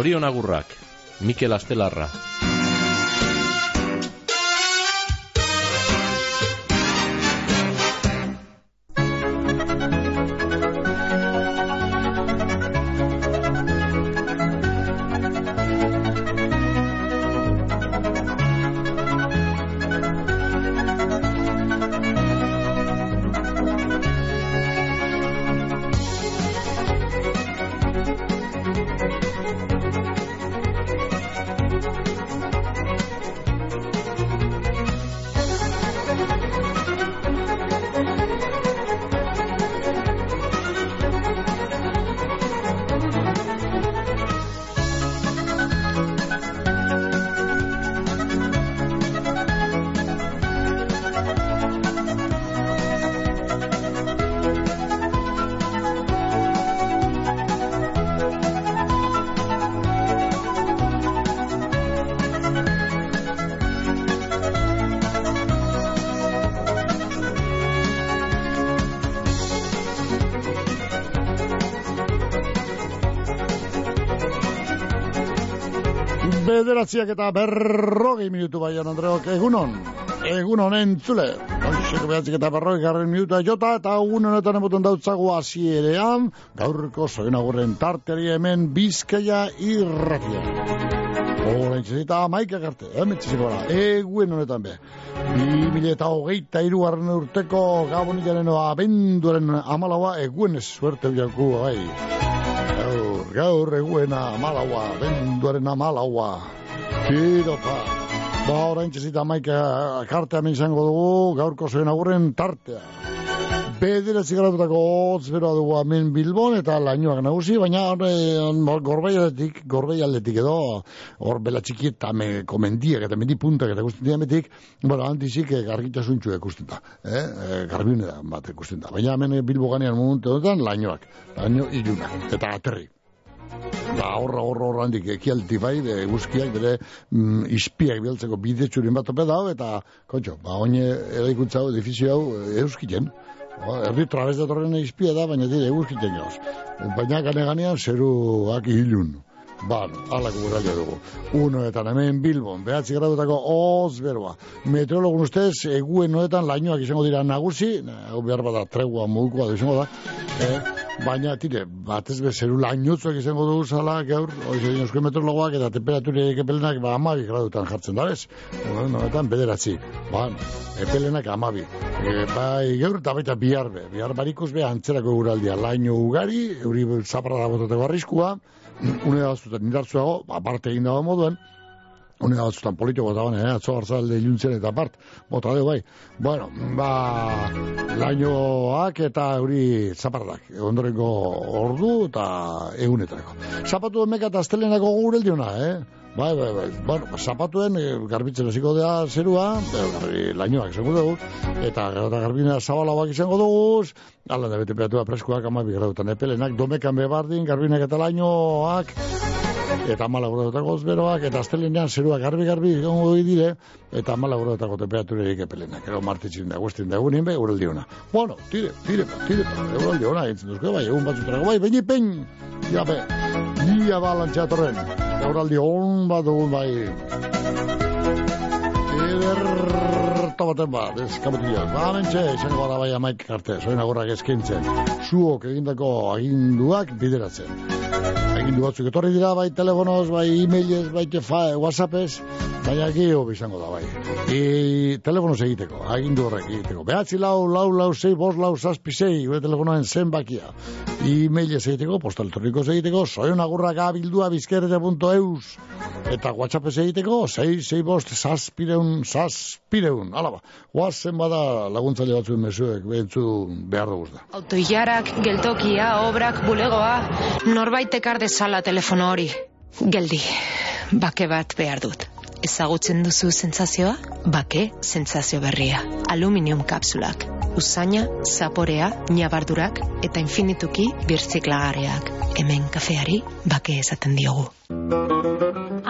Zorion agurrak, Mikel Astelarra. Bederatziak eta berrogei minutu baian Andreok egunon egunon entzule Oixeko behatzik eta berrogei garren minutua jota eta egun honetan emoten dautzago hasierean gaurko zoen agurren tarteri hemen bizkaia irratia Horain txezita maika garte, hemen txeziko gara, eguen honetan be. Bi eta hogeita irugarren urteko gabonikaren abenduaren amalaua eguen ez suerte biaku bai. Gaur, eguena amalaua, abenduaren amalaua. Tiro pa. Ba, orain txezita maika kartea izango dugu, gaurko zoen agurren tartea. Bederatzi garatutako hotz beroa dugu hemen Bilbon eta lainoak nagusi, baina gorbei aldetik, gorbei aldetik edo, hor bela txiki eta me komendiak eta mendi puntak eta guztin diametik, bueno, antizik eh, gargitasuntxu ikusten da, eh? eh garbiune da bat ikusten da. Baina hemen Bilbo ganean momentu honetan lainoak, laino iluna eta aterri. Da horra horra horra handik ekialti bai, de guzkiak bere mm, ispiak bialtzeko bide txurin bat ope dao, eta, kontxo, ba, oine eraikuntza hau, edifizio hau, eh, euskiten, Erdi trabez datorren izpia da, baina dire egurkiten jauz. Baina gane ganean zeruak hilun. Ban, alako guralde dugu. Uno eta hemen Bilbon, behatzi gradutako oz berba. Meteorologun ustez, eguen noetan lainoak izango dira nagusi, hau behar bada tregua mugukoa da izango da, eh, baina tire, batez be zeru lainotzuak izango dugu zala, gaur, oiz egin eusko meteorologoak eta temperatura ekepelenak ba, amabi gradutan jartzen da, bez? Uno, noetan bederatzi, ban, epelenak amabi. E, bai, gaur eta baita bihar be, bihar barikuz be antzerako guraldia, laino ugari, euri zaparra da botateko arriskua, une batzutan indartzuago, aparte egin dago moduen, une batzutan politiko bane, eh, atzo hartzalde iluntzen eta apart, bota dugu bai. Bueno, ba, lainoak eta euri zaparrak, ondorengo ordu eta egunetarako. Zapatu emeka eta astelenako gureldiona, eh? Bai, bai, bai. Bueno, zapatuen e, garbitzen hasiko da zerua, e, lainoak izango dugu, eta gero eta garbina zabalauak izango dugu, ala da bete peatua preskoak ama bigradutan epelenak, domekan bebardin, garbinak eta lainoak, eta mala gurotako beroak, eta astelenean zerua garbi-garbi izango dire, eta mala gurotako temperaturerik epelenak, ero martitzin da, guztin da, egunin be, uraldi hona. Bueno, tire, tire, tire, uraldi hona, entzun duzko, bai, egun batzutarako, bai, baini pen, ja be, ia balantxatorren, Euraldi hon bat dugun bai. Ederto baten bat, ez. Ba, mentxe, izango gara bai amaik karte, zoin agurrak eskintzen. Zuok egindako aginduak bideratzen. Agindu batzuk etorri dira bai telefonoz, bai e-mailez, bai tefa, whatsappez, baina geho bizango da bai. E, telefonoz egiteko, agindu horrek egiteko. Behatzi lau, lau, lau, sei, bos, lau, saspi, sei, gure telefonoen zenbakia. E-mailez egiteko, postal egiteko, zoin agurrak abildua bizkerrete.eus. Eta whatsappez egiteko, sei, sei, bost, saspireun, saspireun. Alaba, guazen bada laguntzaile batzuen mesuek, behentzu behar dugu da. Autoiarak, geltokia, obrak, bulegoa, norbaitek ardezala telefono hori. Geldi, bake bat behar dut. Ezagutzen duzu sentsazioa? Bake, sentsazio berria. Aluminium kapsulak. Usaina, zaporea, nabardurak eta infinituki birtziklagareak. Hemen kafeari bake esaten diogu.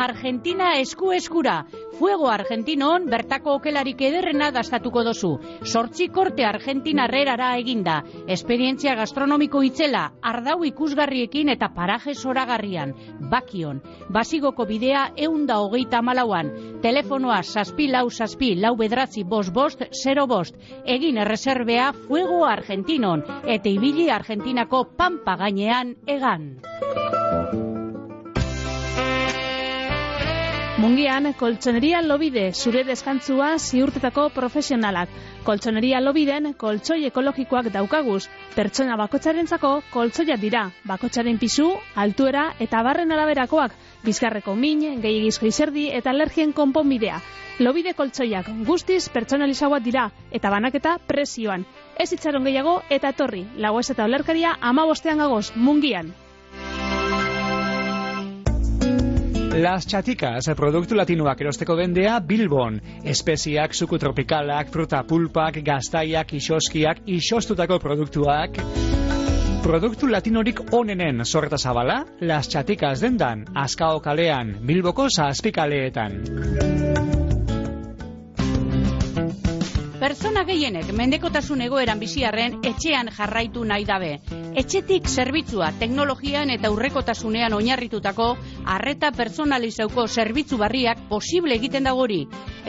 Argentina esku eskura. Fuego Argentinon bertako okelarik ederrena dastatuko dozu. Sortzi korte Argentina herrerara eginda. Esperientzia gastronomiko itzela, ardau ikusgarriekin eta paraje soragarrian. Bakion. Basigoko bidea eunda hogeita malauan. Telefonoa saspi lau saspi lau bedratzi bost bost zero bost. Egin erreserbea Fuego Argentinon. Eta ibili Argentinako pampa gainean egan. Mungian, koltsoneria lobide, zure deskantzua ziurtetako profesionalak. Koltsoneria lobiden, koltsoi ekologikoak daukaguz. Pertsona bakotxarentzako koltsoia dira. Bakotxaren pisu, altuera eta barren araberakoak. Bizkarreko min, gehiagizko izerdi eta alergien konponbidea. Lobide koltsoiak guztiz pertsonalizagoa dira eta banaketa presioan. Ez itxaron gehiago eta etorri. Lagoez eta olerkaria ama bostean gagoz, mungian. Las Chaticas, produktu latinoak erosteko bendea Bilbon. Espeziak, suku tropikalak, fruta pulpak, gaztaiak, isoskiak, isostutako produktuak. Produktu latinorik onenen sorreta zabala, Las Chaticas dendan, Azkao kalean, Bilboko zazpikaleetan. Pertsona gehienek mendekotasun egoeran biziarren etxean jarraitu nahi dabe. Etxetik zerbitzua teknologian eta urrekotasunean oinarritutako arreta personalizauko zerbitzu barriak posible egiten dagori.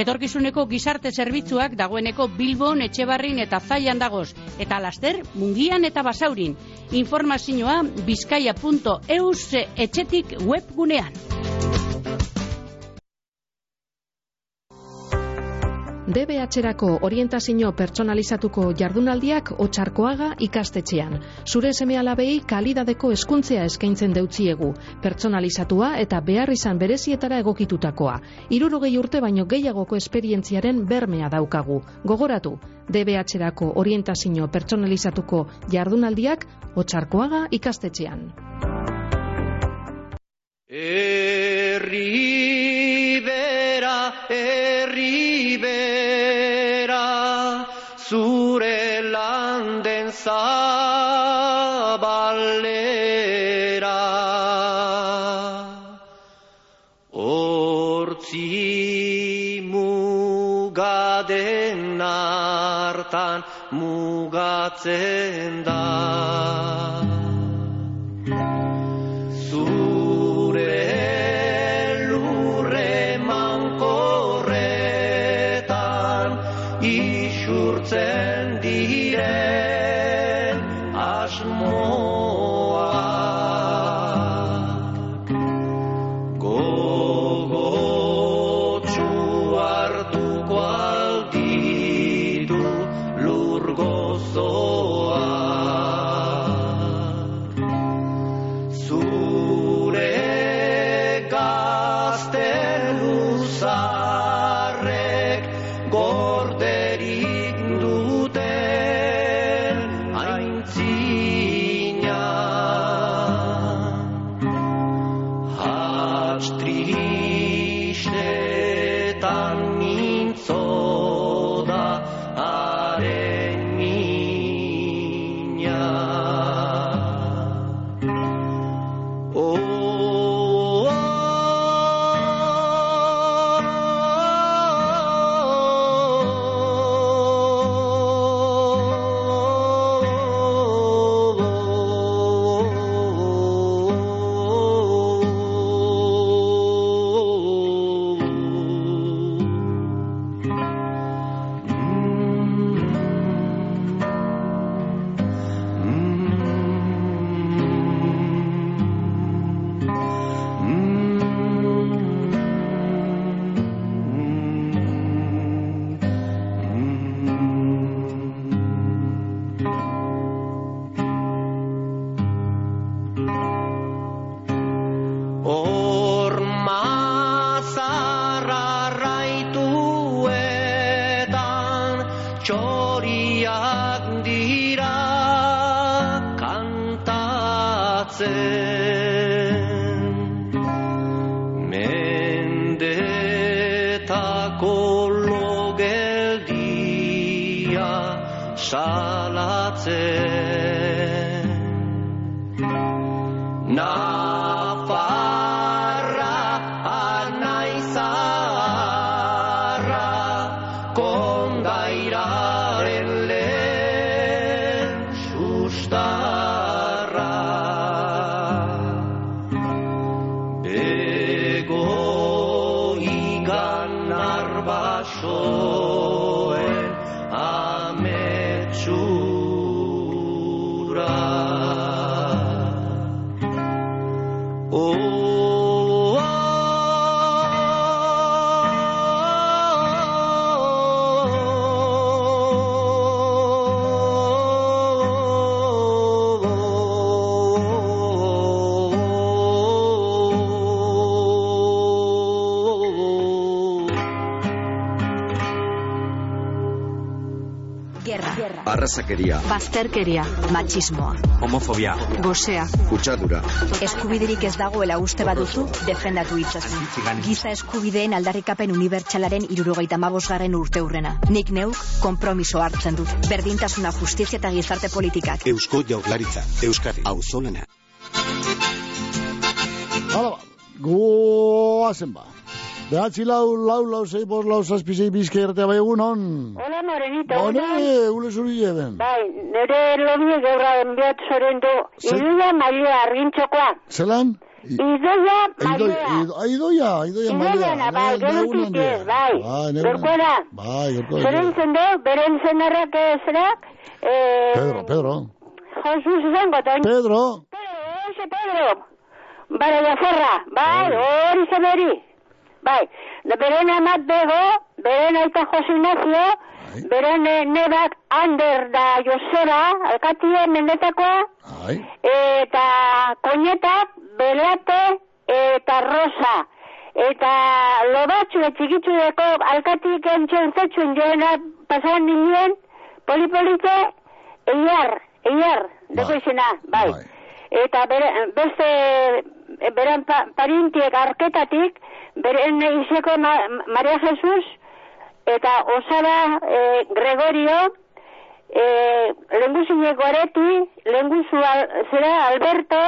Etorkizuneko gizarte zerbitzuak dagoeneko Bilbon, Etxebarrin eta Zaian dagoz. Eta laster, mungian eta basaurin. Informazioa bizkaia.eus etxetik webgunean. DBH-erako orientazio pertsonalizatuko jardunaldiak otxarkoaga ikastetxean. Zure seme alabei kalidadeko eskuntzea eskaintzen deutziegu, pertsonalizatua eta behar izan berezietara egokitutakoa. Irurogei urte baino gehiagoko esperientziaren bermea daukagu. Gogoratu, DBH-erako orientazio pertsonalizatuko jardunaldiak otxarkoaga ikastetxean. Erribera, erribera, zure landen zabalera. Hortzi mugaden hartan mugatzen da. Arrazakeria. Bazterkeria. Machismoa. Homofobia. Gosea. Kutsadura. Eskubiderik ez dagoela uste baduzu, defendatu itzazu. Giza eskubideen aldarrikapen unibertsalaren irurogeita mabosgarren urte urrena. Nik neuk, kompromiso hartzen dut. Berdintasuna justizia eta gizarte politikak. Eusko jaurlaritza. Euskadi. Auzolana. Hala ba, goazen ba. Behatzi lau, lau, lau, zei, bos, lau, zazpi, zei, bizke ertea bai egunon. Hola, Morenito. Hone, hola. ule zuri eben. Bai, nire lobie gaurra enbiat zoren du. Ze- Idoia mailea argintxokoa. Zelan? Idoia Idoia, mailea. idoia, idoia mailea. Idoia, bai, gerutik ez, bai. Bai, nire Gorkora. Bai, gorkora. Zeren zen beren zenarrak zerak, eh, Pedro, Pedro. Jesus zango, toin. Pedro. Pedro, ese Pedro. Bara jaforra, bai, hori zen hori. Bai, beren amat bego, beren aita Jose Ignacio, beren eh, nebak Ander da Josera, alkatie mendetakoa, Bai. eta koñetak, belate, eta rosa. Eta lobatxu etxikitzueko alkatik entxon zetxun joena pasan ninen, polipolite, eiar, eiar, deko izena, bai. Eta bere, beste, beren pa, parintiek arketatik, beren izeko ma, Maria Jesus, eta Osaba e, Gregorio, e, lenguzine Goreti, lenguzu al, zera Alberto,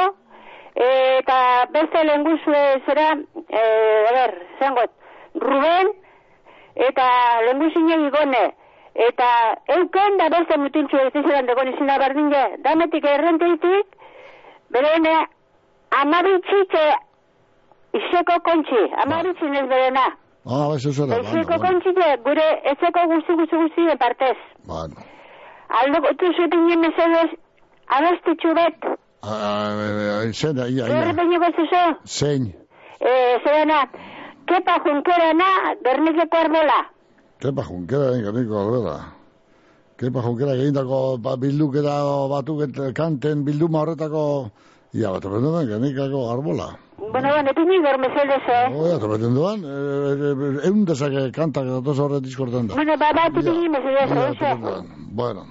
e, eta beste lenguzu zera, e, a ber, zangot, Ruben, eta lenguzine Igone, eta euken da beste mutiltzu ez izan dagoen izina berdine, dametik errenteitik, berene amabitxitze izeko kontxi, amabitxinez berena. Ah, bai, zuzera. Izeko kontxitze gure etzeko guzti guzti guzti partez. Bueno. Aldo gotu zutinen mesedez, abestitxu bet, Ah, Zein, ia, ia. errepeño gozuzo, Zein. eh, zerena, kepa junkerana, gernikeko arbola. Kepa junkera, nik, niko, albera. Kepa junkera, egindako ba, bilduketa batuk et, kanten bilduma horretako, ia, bat epeten duen, genikako arbola. Bueno, bueno, epini gor mesedez, eh? Oia, epeten duen, e, egun dezake kantak datoz horre diskorten da. Bueno, ba, mesedez, Ia, oize. epeten duen. Bueno,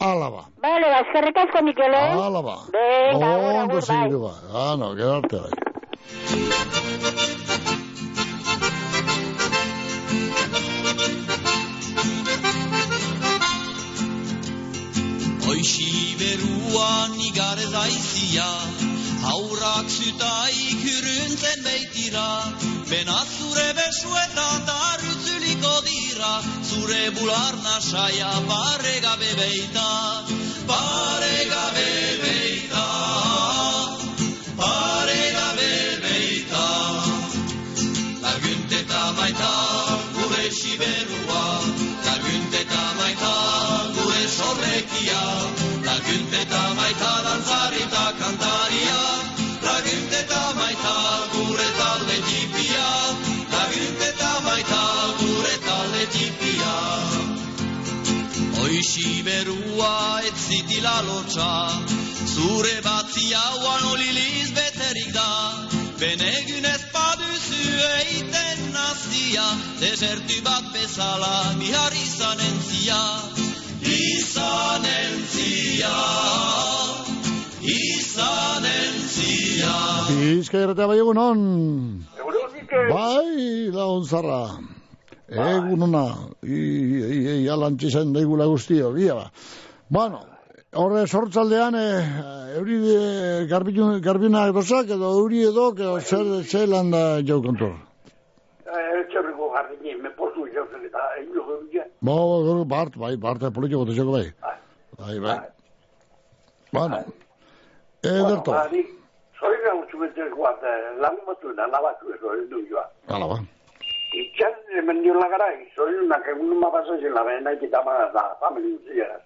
ala ba. Vale, ba, eskerrik asko, Mikel, eh? Ala ba. Venga, agur, Ondo agur, bai. segitu ba. Ah, no, gero arte bai. Hoixi beruan igar daizia, haurrak zutaik huruntzen beitira, bena zure besuetan darutzuliko dira, zure bular nasaia pare gabe beita, pare gabe beita, pare gabe beita. Lagunt eta maita gure siberua, lagunt eta maita gure sorrekia, lagunt eta maita dantzari eta Hoixi berua ez zitila lotxa, zure batzi hauan oliliz beterik da, benegun ez baduzu eiten nazia, desertu bat bezala bihar izanen zia, izanen zia, izanen zia. Bizka irratea bai egunon. Bai, lagun zarra. Egun ona. Ialantzi zen daigula guztio, bia ba. Bueno, horre sortzaldean, e, euri de, garbinu, garbinak dozak, edo euri edo, edo zer, zer lan da jau kontor. Etxerriko jardine, me posu jozen eta egin. Ba, ba, bart, bai, bart, politiko dozako bai. Bai, bai. Bueno, ederto. Soy la última guata, la moto na la batu eso es duyo. Hala ba. Y ya me dio la cara y soy una que uno me pasa sin la vena y quita más la familia usiera.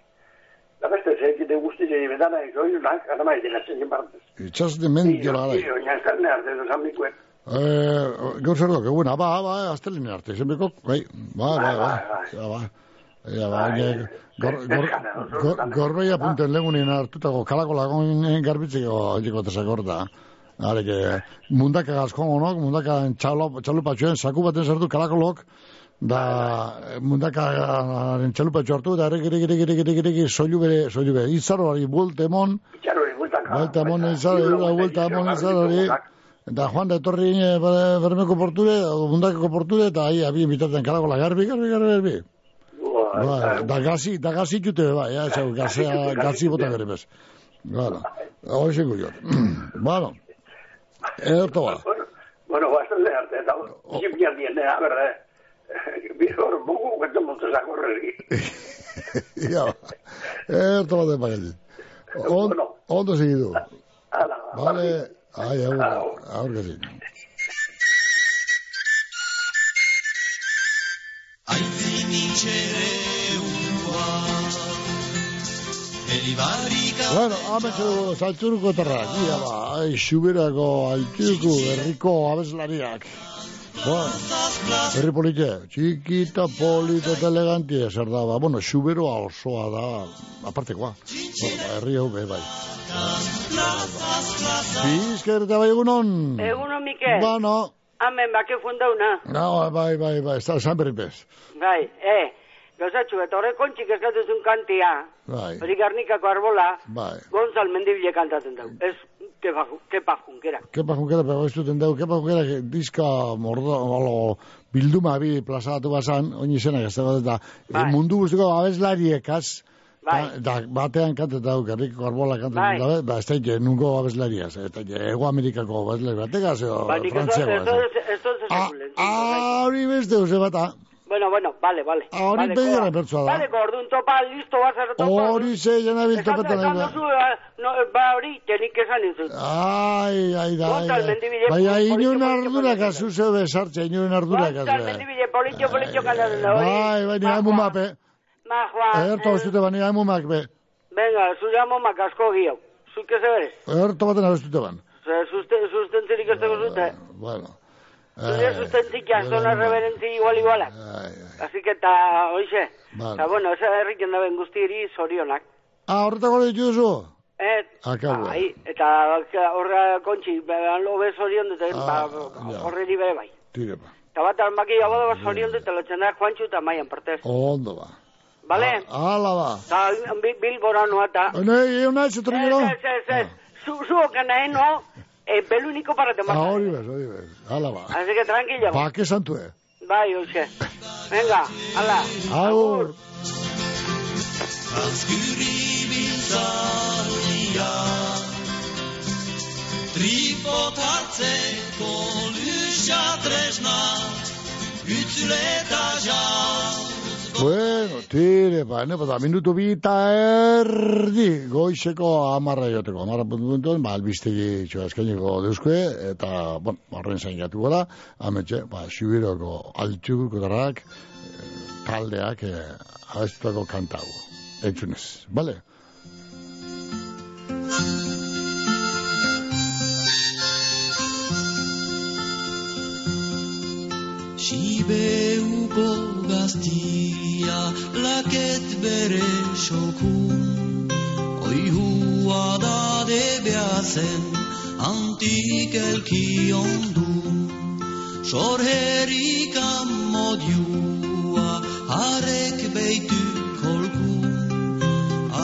La beste se que te guste y me dan y soy una que no me diga sin partes. Itxas de mendio la Y yo ya carne arte San Miguel. Eh, gaur zer duk, eguna, ba, ba, astelinen arte, zenbeko, bai, ba, ba, ba, ja, ba, ja, ba, ja, gor, gor, gor, gorbeia punten legunin hartutako kalako lagoen garbitzeko jiko tesakor da. Are que mundaka gazkongo nok, mundaka txalo patxuen, saku baten sartu kalakolok, Da, mundakaren txalupa txortu, da, errek, errek, errek, errek, errek, errek, soilu bere, soilu bere, izarroari buelte emon, hori buelta emon. Izarroari, eura buelta emon izarroari, eta joan da etorri ine bermeko porture, mundakako porture, eta ahi, abien bitaten karagola, garbi, garbi, garbi, garbi. Ba, da gazi, da gazi jute, ba, ja, gazea, gazi bota gare bez. Bueno, hori zeko jo. Bueno, erto ba. Bueno, bastante arte, eta jipia tiene, a ver, eh. Bizor, bugu, beto montes a correri. Ja, erto ba de pagalit. On, ondo segidu. Vale, ai, aur, aur que sí. Bueno, ametxo saltzuruko terrak, ia ba, ai, xuberako altzuko herriko abeslariak. Bueno, herri polite, txikita, polito eta elegantia, zer da, ba, bueno, xuberoa osoa da, apartekoa. Ba, herri hau be, bai. Bizker eta bai egunon. Eguno, Mikel. Bueno, Hemen, bake fundauna. no, bai, bai, bai, ez da, esan berri bez. Bai, eh, gauzatxu, eta horrek kontxik eskatuzun kantia, Bai, hori garnikako arbola, bai. Gonzal mendibile kantatzen dugu. Ez, kepa, kepa junkera. Kepa Junkera, pero ez duten dugu, Kepa Junkera, diska mordo, alo, bilduma bi plazaratu bazan, oin izenak ez da, eta Bai. mundu guztiko abeslariekaz, Bai. da, batean kanteta du, garriko arbola kanteta Bai. dabe, ba, ez da, nungo abeslariaz, eta ike, ego Amerikako abeslari batekaz, edo, Ba, nik ez frantziako. ez ez ez ez ez Ah, beste, uze bata, Bueno, bueno, vale, vale. Ah, hori Vale, begira koa. pertsua da. Vale, gordun topa, listo, bazar topa. hori ze, jena biltopetan Esan nahi da. duzu, eh, no, ba hori, tenik esan izut. Ai, ai da, ai Gonzal da. mendibile, Baina, politxo, inuren politxo, ardurak azu zebe sartxe, inuren ardurak Gonzal azu. mendibile, politxo, politxo kantatzen da, hori. Bai, bai, nire haimu mape. Ma, Juan, Erto eh, abestute ba, nire haimu makbe. Venga, zure amomak asko gio. Zuke zebere. Erto baten abestute ban. Ze, susten, sustentzirik ez dugu zute. Bueno. Zure sustentzik jazona reverentzi igual igualak. Así que ta, oixe. Vale. Ta, bueno, esa herriken daben guztieri zorionak. Ah, horretako dituzu? Et, Akabo. Ai, eta horra kontxi, behan lobe zorion dut, Ah, ba, horreri bere bai. Tire ba. Eta bat almaki abado zorion dut, lotzen da Juantxu eta Maian partez. Ondo ba. Bale? Hala ba. Ta, bi- bilbora noa eta... Nei, euna ez etorri Ez, ez, ez, ez. Zu, zu te Ah, matar. hori bez, hori bez. Hala ba. Así que tranquilo. Ba, que santue. Bai, oixe. Venga, ala. Agur. Azkuri biltzalia Tripot hartzeko luxa tresna Ützule eta Bueno, tire, ba, ne, bada, minutu bi eta erdi goizeko amarra joteko. Amarra puntu puntu, ba, albistegi txoa eskainiko deuskue, eta, bon, horren zain gatu gara, ametxe, ba, xubiroko altxuko darrak, eh, taldeak, eh, abestutako kantau. Entzunez, bale? Sibeuko gaztia laket bere sokun Oihua da debeazen antik elki ondun Sorherik amodiua harek beitu kolkun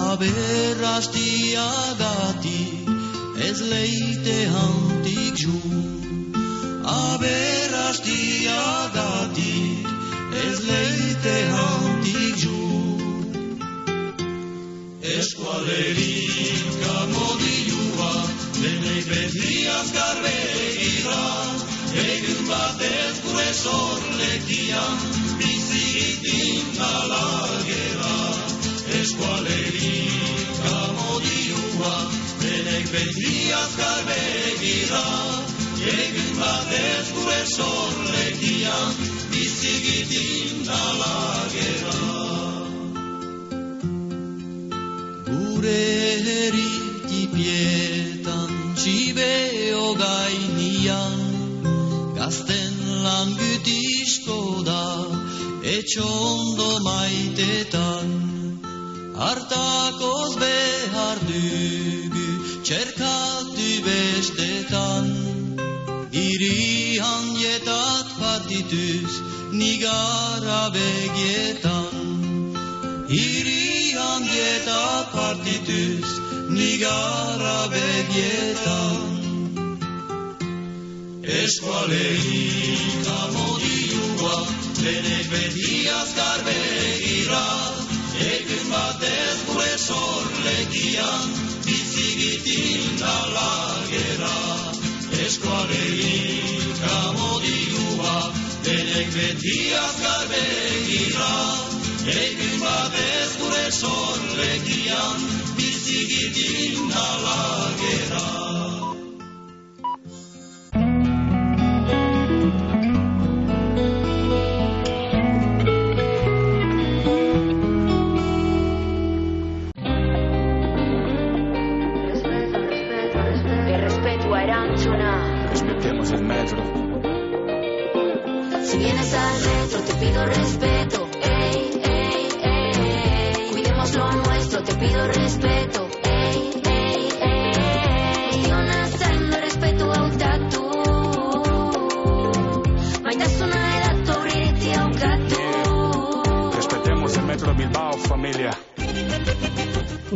Aberrastia gati ez leite hantik jun Aberrastia gati ez leite hantik jun Eskualerik amodilua denek beti azkar begira Egun batez gure sorlekian bizigitin talagera Eskualerik amodilua denek beti azkar begira Egun batez gure sorlekian bizigitin talagera Gure herritipietan txibeo gainian Gazten lan gütizko da etxondo maitetan. Hartakoz behar dugu txerkatu bestetan Iri handietat partituz nigara begietan Iri handietat partituz nigara begietan Eskualeik amodiua Denek beti azkar begira Egun batez gure sorlekian Bizigitin dalagera Beti azkar begira Egun batez gure sorlekian Bizigitin Errespetua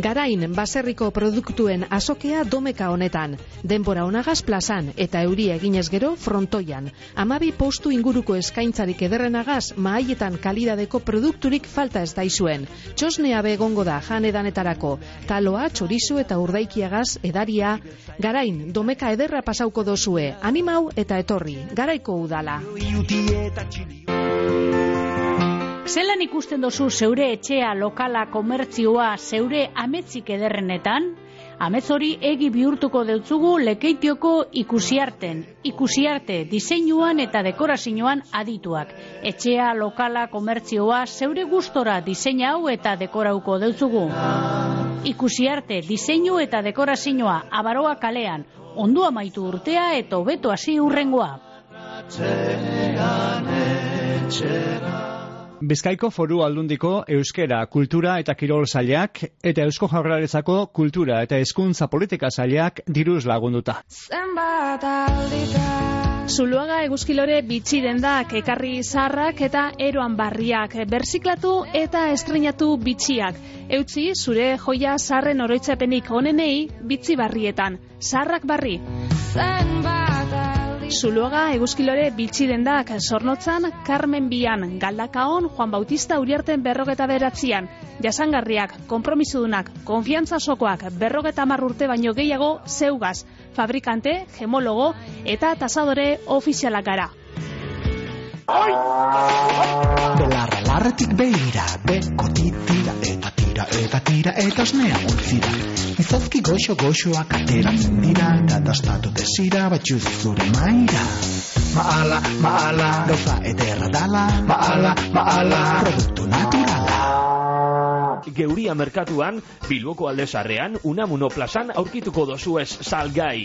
Garain baserriko produktuen azokea domeka honetan, denbora onagaz plazan eta euria eginez gero frontoian. Amabi postu inguruko eskaintzarik ederrenagaz mahaietan kalidadeko produkturik falta ez daizuen. Txosnea begongo da janedanetarako, taloa, txorizu eta urdaikiagaz edaria. Garain, domeka ederra pasauko dozue, animau eta etorri, garaiko udala. Zelan ikusten dozu zeure etxea, lokala, komertzioa, zeure ametzik ederrenetan? Amets hori egi bihurtuko deutzugu lekeitioko ikusiarten. Ikusiarte, diseinuan eta dekorazioan adituak. Etxea, lokala, komertzioa, zeure gustora diseina hau eta dekorauko deutzugu. Ikusiarte, diseinu eta dekorazioa, abaroa kalean. Ondo amaitu urtea eta hobeto hasi urrengoa. Bizkaiko foru aldundiko euskera, kultura eta kirol zailak eta eusko jaurlaritzako kultura eta hezkuntza politika zailak diruz lagunduta. Zuluaga eguzkilore bitxi dendak ekarri zarrak eta eroan barriak, berziklatu eta estrenatu bitxiak. Eutzi zure joia zarren oroitzapenik onenei bitzi barrietan, zarrak barri. Zuluaga eguzkilore bitxi dendak zornotzan Carmen Bian, Galdakaon, Juan Bautista Uriarten berrogeta beratzian, jasangarriak, kompromisudunak, konfiantza sokoak, berrogeta marrurte baino gehiago zeugaz, fabrikante, gemologo eta tasadore ofizialak gara. Belarra larretik beira, beko eta tira eta tira eta osnea utzira. Izozki goxo goxoak ateratzen dira, eta dastatu desira batxuz zure maira. Maala, maala, gauza ederra dala, maala, maala, produktu naturala. Geuria merkatuan, Bilboko aldezarrean, Unamuno plazan aurkituko dozuez salgai.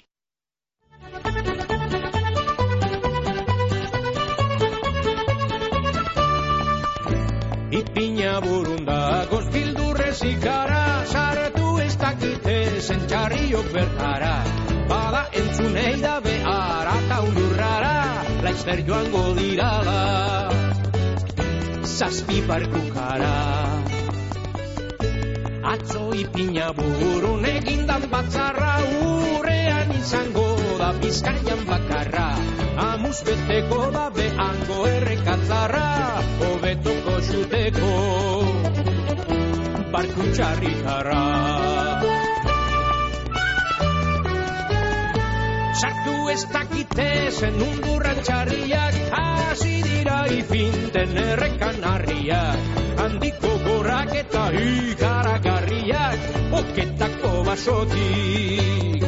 Ipina burunda gozkildurrez ikara Sartu ez dakite zentxarriok bertara. Bada entzunei da behar eta undurrara Laizter joango dirala. Zazpi parkukara Atzo ipina burun egindan batzarra Urrean izango da bizkaian bakarra Amuz beteko da behango errekatzarra Hobetoko xuteko. Barku txarritarra. Sartu ez dakite zen undurran txarriak Hasi dira ipinten errekan harriak. Handiko gorrak eta ikaragarriak Oketako basotik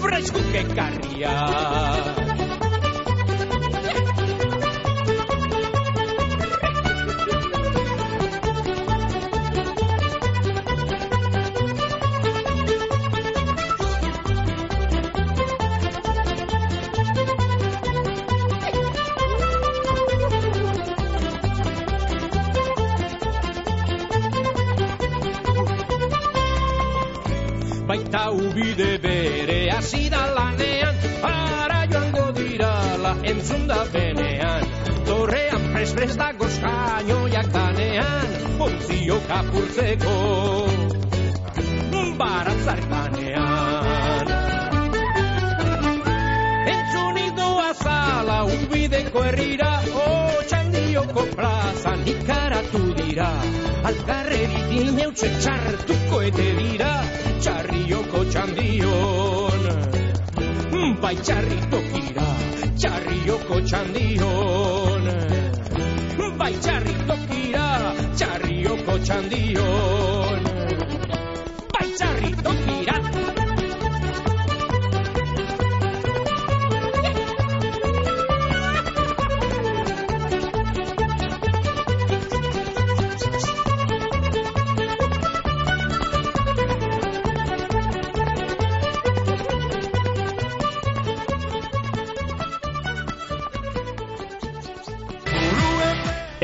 Freskuk ekarriak Baita ubide bere hasi da lanean Ara joango dira entzun da benean Torrean pres-pres da gozkainoiak danean Polizio kapurtzeko baratzarkanean Entzunik doa zala ubideko herrira O txandioko plazan ikaratu dira Alkarrerik eutxe txartuko ete dira Txarrioko txandion Bai txarri tokira Txarrioko txandion Bai txarri tokira Txarrioko txandion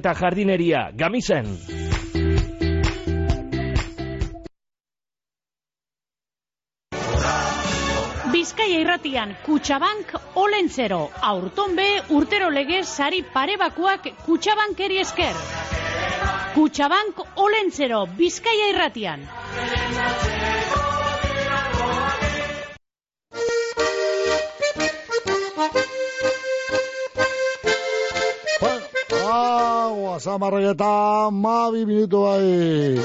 eta jardineria, gamizen. Bizkaia irratian Kutxabank Olentzero, aurton be urtero legez sari parebakuak Kutxabankeri esker. Kutxabank Olentzero, Bizkaia irratian. Agua, zamarraieta, mabi minutu bai.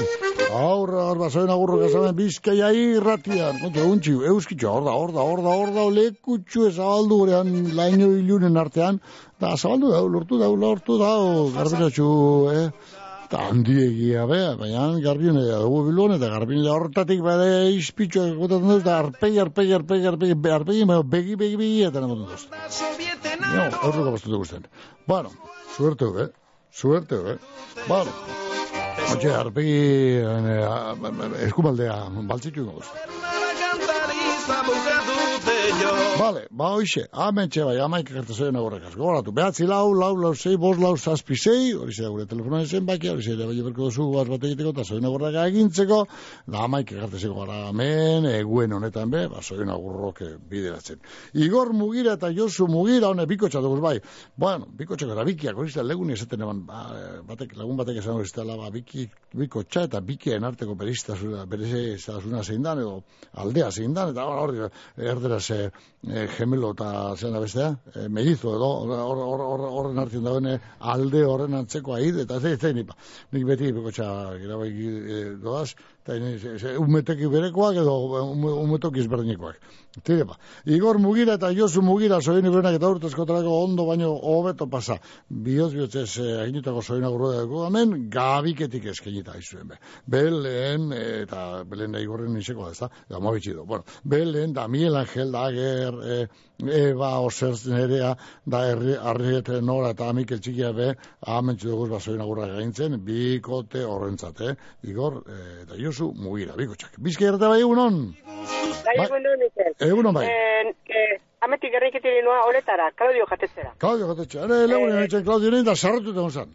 Aurra, hor basoen agurro gazamen bizkaia irratian. Kontu, eguntzi, euskitxo, hor da, hor da, hor da, hor da, lekutxu ezabaldu gurean laino ilunen artean. Da, zabaldu dau, lortu dau, lortu dau, garbinatxu, eh? Eta handiegia, bea, baina garbine da dugu bilon, eta garbine da hortatik bade izpitxo egotatzen dut, eta arpegi, arpegi, arpegi, arpegi, arpegi, begi, begi, begi, eta nemoten dut. No, aurreko bastute guztien. Bueno, suerte, eh? Suerte, eh? Bueno, arpegi, eh, eskumaldea, baltzitu ingo Vale, ba hoxe, amentxe bai, amaik ekartu zoien agorrek asko. Goratu, behatzi lau, lau, lau, sei, bost, lau, zazpi, sei, hori zera gure telefonoen zenbaki, hori zera bai berko duzu bat bat egiteko, eta zoien agorrek egintzeko, da amaik ekartezeko gara hemen, eguen honetan be, ba, zoien agurrok eh, bideratzen. Igor Mugira eta Josu Mugira, hone, bikotxa dugu bai. Bueno, bikotxako eta bikiak, hori zera leguni esaten eban, ba, eh, batek, lagun batek esan hori zera, ba, biki, bikotxa eta bikien arteko beriztasuna, beriztasuna zein dan, edo aldea zein dan, eta hor, hor, erderaz eh, gemelo eta zein da bestea, eh, mellizo edo, hor- hor- hor- horren hartzen dagoen eh, alde horren antzeko ahid, eta zein zein. Nik beti bikotxa irabai eh, doaz, umeteki berekoak edo ume- umetoki ezberdinikoak. Tire ba. Igor Mugira eta Josu Mugira soini berenak eta urtezkotarako ondo baino hobeto pasa. Bioz bihotzez eh, aginutako soina gurroda dugu hemen gabiketik eskenita izuen be. Belen eh, eta Belen da Igorren niseko da, ezta? Da mobitxido. Bueno, Belen da Miguel Angel da Ager, eh, Eba Oserz nerea da herri arriete nora eta Mikel txikia be amentsu dugu ba soina gurra gaintzen bikote horrentzat, eh? Igor eh, eta Josu Mugira, bikotxak. Bizka errate bai egunon. Bai, egun duen, Mikel. Egunon bai. Eh, eh, ametik gerriketik noa holetara, Claudio jatetzera. Claudio jatetxe, ere legunen eh, Claudio nein da sarratu egon zan.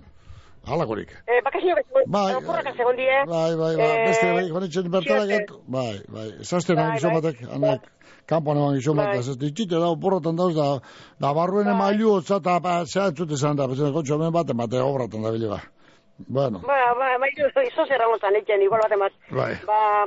Halakorik. Eh, bakazio bezegoen, Bai, oporraka segon die. Bai, bai, bai, Eh, beste bai, joan etxen bertara bai, bai, zazten Bai, bai, bai. batek, anak, kanpoan eman gizon bat, Bai. zazten itxite da, oporratan dauz, da, da barruen emailu, otza, eta, ba, zea entzute zan da, bezen, kotxo hemen bat, bate obratan da bile, ba. Bueno, Ba, ba, ba, izo zerra gontzan etxen, igual bat emaz. bai, Ba,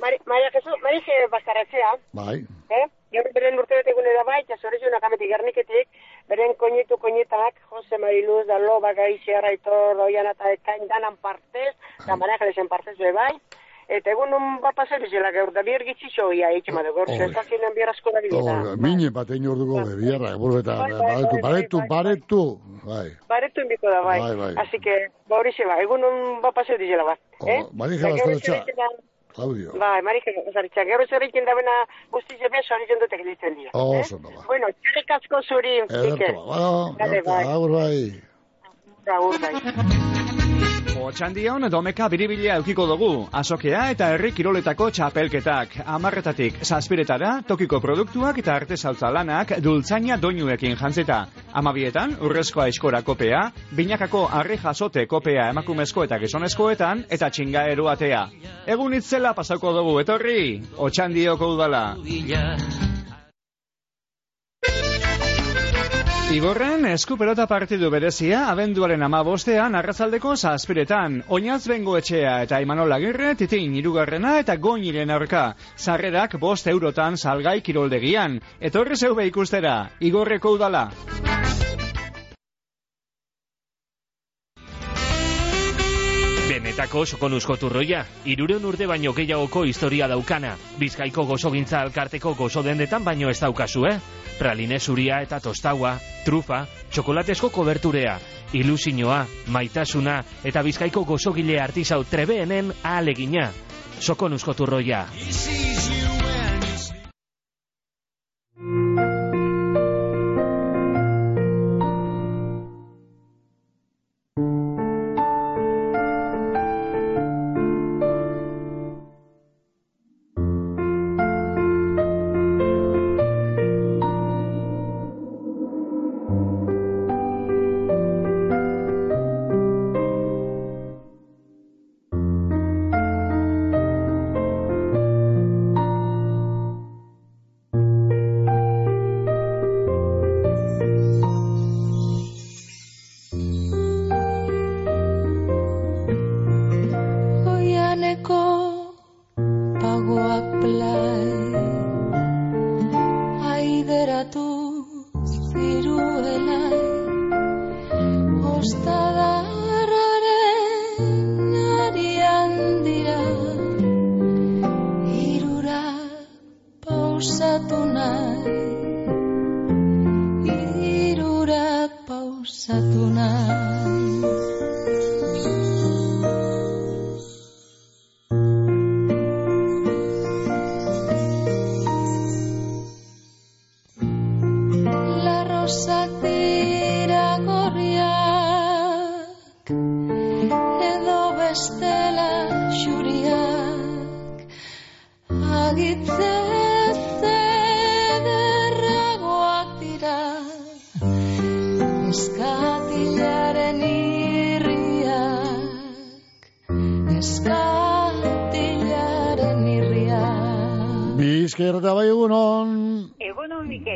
Mari- Maria Jesus, Marije Bastarratzea, bai, eh? Gaur beren urte bete egune da bai, eta zorezunak ametik gerniketik, beren koñetu koñetak, Jose Mariluz, da Loba, Gaixi, Arraitor, Oian eta Ekain, danan partez, da Marejalesen partez be bai, eta egun un bat pasar izela gaur, da bier gitzitxo ia itxema da gaur, Oi. zezazinen bier asko da bileta. Mine bat egin orduko, be, biarra, burbeta, Bai, bai, baretu, bai, baretu, bai, bai. baretu, bai. Baretu inbiko da bai. Bai, bai. Así que, ba hori ba, egun un bat pasar izela bat. Eh? Marija Eta gaur izela- Claudio. Bai, marike, zaritxak. Gero zer egin da bena guzti zebe, sori jondotek ditzen dira. Oso, no, ba. Bueno, txarek asko zuri, Mikel. ba, Dale, bai. agur bai. Agur, bai. Otxandion domeka biribilia eukiko dugu, azokea eta herri kiroletako txapelketak. Amarretatik zazpiretara, tokiko produktuak eta artesaltza lanak dultzaina doinuekin jantzita. Amabietan, urrezkoa eskora kopea, binakako arri jasote kopea emakumezko eta gizonezkoetan, eta txingaero atea. Egun itzela pasauko dugu, etorri, otxandioko udala. Igorren eskupelota partidu berezia abenduaren amabostean arrazaldeko zazpiretan. Oinaz bengo etxea eta Imanol Agirre titin irugarrena eta goiniren aurka. Sarrerak bost eurotan salgai kiroldegian. Etorri zeube ikustera, igorreko udala. Benetako sokonuzko turroia, irureun urte baino gehiagoko historia daukana. Bizkaiko gozogintza alkarteko gozo dendetan baino ez daukazu, eh? Praline zuria eta tostaua, trufa, txokolatesko koberturea, ilusinoa, maitasuna eta bizkaiko gozogile artisau trebeenen ahalegina. Sokonuzko turroia. días.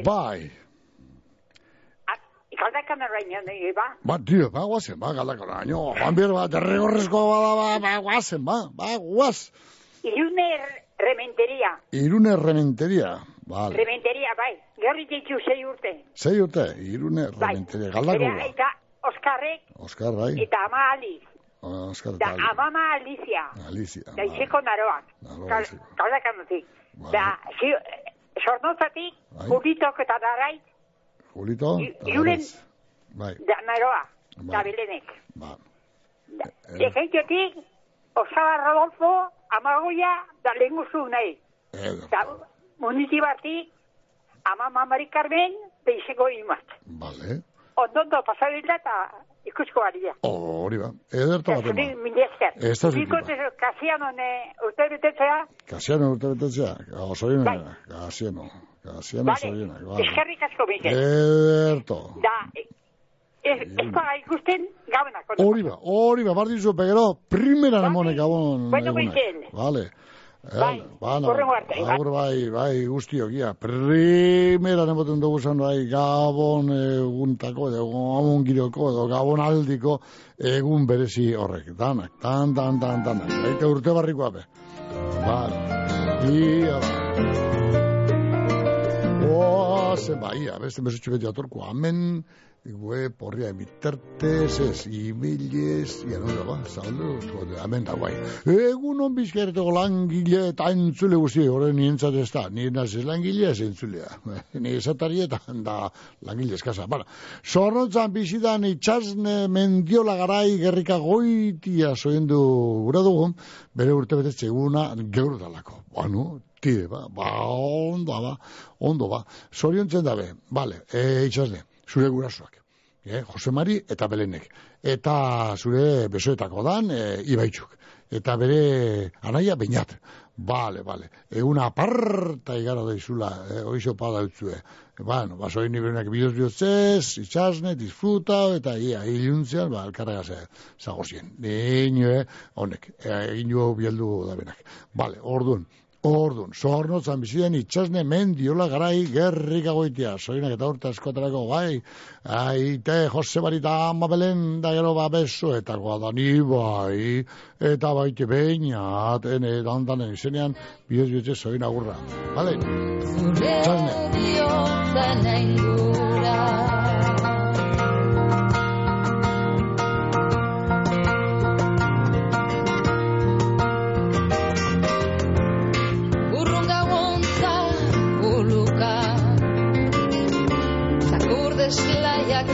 Bai. Galdakan arraina, nahi, ba? Ba, tio, ba, guazen, ba, galdako naino. Juan Bier, ba, derrigorrezko bada, ba, ba, guazen, ba, ba, guaz. Irune rementeria. Irune rementeria. Vale. Rementeria, bai. Gerri ditu sei urte. Sei urte, irune Bai. rementeria. Galdako Bere ba. Eta Oskarrek Oskar, bai. eta ama Aliz. Oskar, Da tal. amama Alizia. Alicia. Da izeko naroak. Naroa Gal- izeko. Galdakanotik. Da, zi, sornozatik, Bai. julitok eta darai, Julito. I- irunen- Alvarez. Bai, da. Da Bai. belenek. ba. Defeintiotik, Osaba Rodolfo, amagoia, da lehenguzu nahi. Eder. Da, munitibatik, ama mamari Carmen, da izeko imat. Vale. Ondondo pasabila eta ikusko baria. Hori ba. Ederto bat Zuri ema. mila esker. Ez da zutik, ba. kasiano ne, urte betetzea, Kasiano urte betetzea. Osorina. Bai. Kasiano. Kasiano bale, osorina. Vale. eskerrik asko Mikel. Ederto. Da, ez, ez paga ikusten gabenak. Hori ba, hori ba, bardin zu, pegero, primera nemone gabon. Bueno. Mikel. Vale. Bai, Bana, hurrengo arte, bai. agur bai, bai, guztiok, ia, primera nemoten dugu zan, bai, gabon eguntako, edo gabon giroko, edo gabon aldiko egun berezi horrek, danak, tan, tan, tan, tan, eta urte barrikoa be. Vale, ia, ba. Oazen, bai, ia, beste mesutxu beti atorko, amen, Gue, porria emitertez, ez, imilez, ja, no, ba, zabaldu, jode, hemen da, guai. Egun on bizkerreteko langile eta entzule guzti, horren nientzat ez da, nien naz ez langile ez entzulea. Ni esatari eta da langile eskasa. Bara, zornotzan bizidan itxasne mendiola garai gerrika goitia zoendu gura dugun, bere urte betetze eguna gaur dalako. Bueno, tire, ba, ba, ondo, ba, ondo, ba. Zoriontzen dabe, bale, e, itxasne, zure gurasoak. E, Jose Mari eta Belenek. Eta zure besoetako dan, e, Ibaitxuk. Eta bere anaia bainat. Bale, bale. Eguna aparta igara daizula, e, oixo pada utzue. Bueno, baso hini berenak bidoz bihotzez, itxasne, disfruta, eta ia, iluntzean, ba, alkarra gaze, zagozien. Nino, honek, egin jo bieldu da benak. Bale, orduan, Ordun, zornotzan bizien itxasne mendiola garai gerrik agoitia. Soinak eta urte askotarako, bai, aite Jose Barita ama belen da gero ba besoetakoa da ni bai, eta baite beinat, ene dandanen izenean, bioz bioz soin agurra. Vale? Itxasne. Zakur desklaiak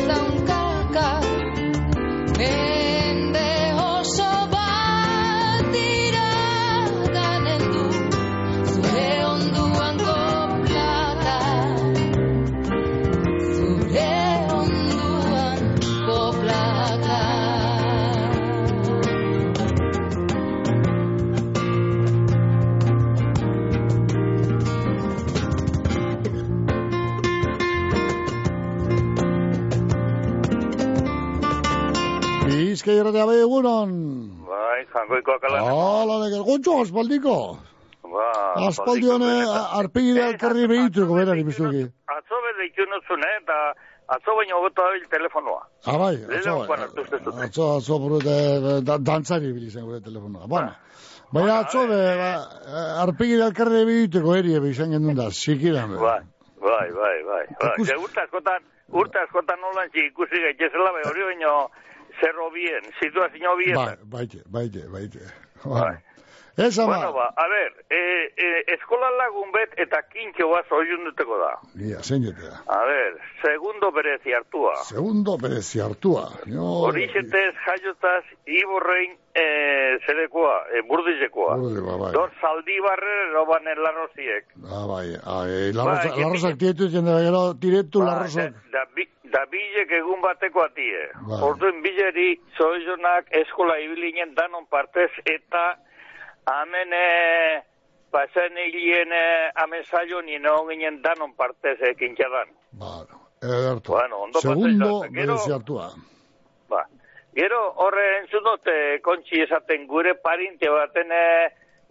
Bizka irratea bai egunon. Bai, jangoikoak ala. Hala, neker, gontxo, aspaldiko. Ba, Aspaldi hone, arpegide alkarri behituko, berari biztuki. Atzo bede ikionozun, eh, eta atzo baino hobeto dabil telefonoa. Ah, bai, atzo, zuten. atzo, atzo, burute, da, dantzari bilizen gure telefonoa. Bueno, baina atzo, be, ba, arpegide alkarri behituko erie bizan gendun da, sikiran, be. Bai, bai, bai, bai. bai. Ikus- urte askotan, urte askotan nolan ikusi gaitezela, be hori baino zerro bien, situazio bien. Bai, baite, baite, baite. Bai. Ez ama, Bueno, ba, a ver, eh, eh, eskola lagun bet eta kintxo bat duteko da. ia, zein jetea. A ver, segundo berezi hartua. Segundo berezi hartua. Jo, Horixetez jaiotaz iborrein eh, zerekoa, eh, burdizekoa. Burde, ba, bai. Dor zaldibarre roban en larroziek. Ah, bai, ai, larrosa- Bai, larrosak tietu zen da gero diretu larrosak. Da, bi, da bilek egun bateko atie. Bai. Orduen bileri zoizonak eskola ibilinen danon partez eta amen e, pasen hilien e, amen zailo nino ginen danon partez ekin txadan. Ederto. Bueno, ondo Segundo berezi. Ba. Gero horre entzun dute kontxi esaten gure parinte baten e,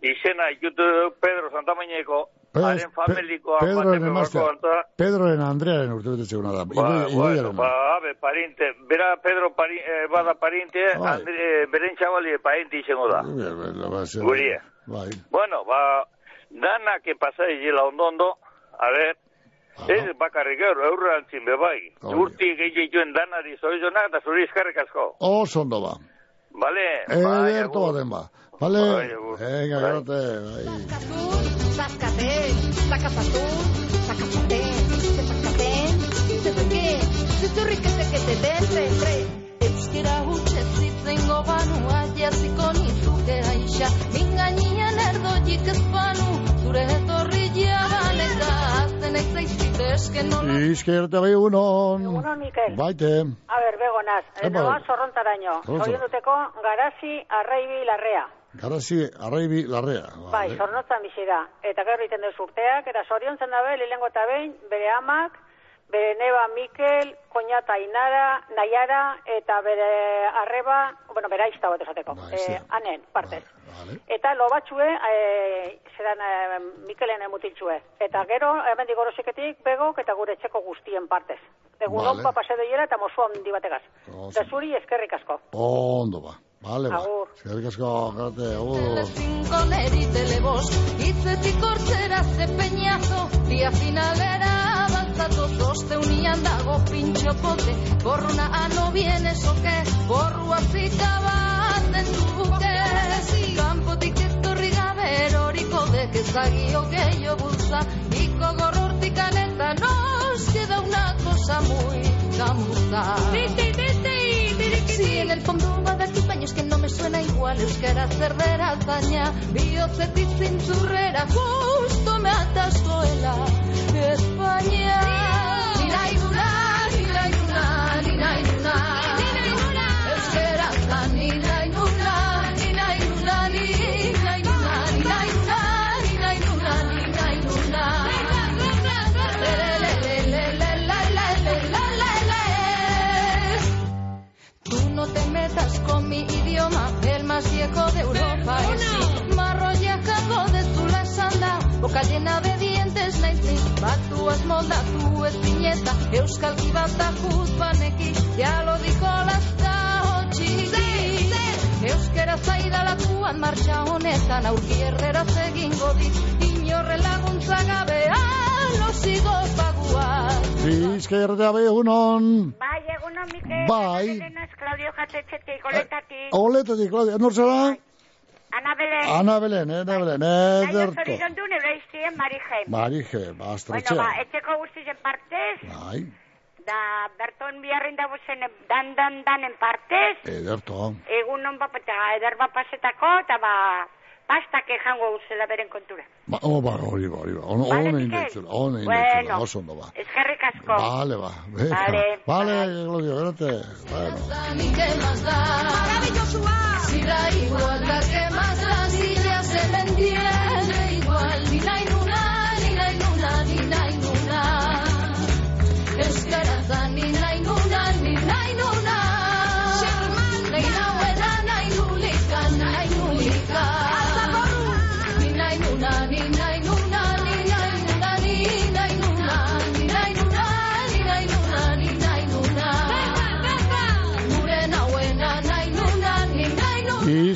izena ikutu Pedro Santamaineko haren familikoa Pedroren bateko emaztea. Pedroren Andrearen urte bete zeguna da. Ba, bueno, ba, abe, parinte, bera Pedro pari, eh, bada parinte, Bai. Andre, eh, beren txabali parinte izango da. Gurie. Bai. Bueno, ba, dana que pasa la ondo ondo, a ver, ez bakarrik gaur, aurrantzin be bai. Urti gehiagituen danari zoizonak eta zuri eskarrik asko. Oso ondo ba. Bale, bai, Ederto agur. baten ba. Vale, venga, Bai. garte, bai. Euskera hutset zitzengo banua, jaziko nizuke aixa, mingainian erdoik ez banu, zure etorri jabaneta, aztenek zaizkite esken nola. Izkerte bai egunon. Egunon, Mikel. Baite. A ber, begonaz, Epa. noa zorrontaraino. Zorrontara. Zoien duteko, garazi, arraibi, larrea. Garazi, arraibi, larrea. Bai, Vale. zornotzan bizi da. Eta gero egiten duz urteak, eta zoriontzen dabe, lehengo eta behin, bere amak, bere neba Mikel, koñata Inara, Naiara, eta bere arreba, bueno, bere aizta bat esateko. eh, anen, partez. Eta lo batxue, eh, zeran eh, Mikelen mutiltxue. Eta gero, hemen digorosiketik, begok eta gure etxeko guztien partez. Egun Vale. pase doiera eta mosua handi bategaz. Da zuri eskerrik asko. Ondo ba. Bale, ba. Agur. Eskerrik asko, garte, agur. Cinco neri telebos, hitzetik hortzera ze peñazo, dia finalera avanzatu zoste unian dago pintxo pote, borruna ano vienes oke, borrua zika baten duke, kanpotik etorri gabe eroriko dek ezagio gehiago bultza, iko gorrortik aneta nos queda una cosa muy gamuza. Si en el fondo badaki baina es que no me suena igual. Euskara zerrera baina bihotzetik zintzurrera justo me atazuela España. Nina iguna, nina iguna, nina iguna, nina iguna, euskera zanila con mi idioma, el más viejo de Europa es sí. Marrollejako de zula esan da, boca llena de dientes naiz ni, batuaz moldatu ez pineta, euskalki bat da juzbaneki, ya lo dijo txiki. Euskera zaidalakuan martxa honetan, aurki erderaz egingo dit, inorre laguntza gabe, alo sigo paguaz. Bizkaia bai egunon. Bai, egunon, Mikel. Bai. Denaz, Claudio Jatetxetik, oletatik. Oletatik, Claudia, nor zara? Ana Belén. Ana Belén, eh, Ana Belén, Nahi ederto. zorizon du nire iztien Marije. Marije, Bueno, bastretxe. ba, etxeko guztizen partez, Bai, da berton biharrin dagozen dan dan danen partez, ederto. egun bat eta eder bat pasetako, eta ba, pastak ejango guzela beren kontura. Ba, oh, ba, hori, ba, hori, ba. Ono, Vale, ono Mikel? indetzula, ono Bueno. indetzula, oso ondo, ba. Eskerrik asko. Vale, ba. venga. Vale. Vale, Claudia, gérate. Bueno. Ni qué más da. Si da igual da que más da, si ya se me entiende igual. Ni na inuna, ni na inuna, ni na inuna. Da ni na inuna, ni na inuna.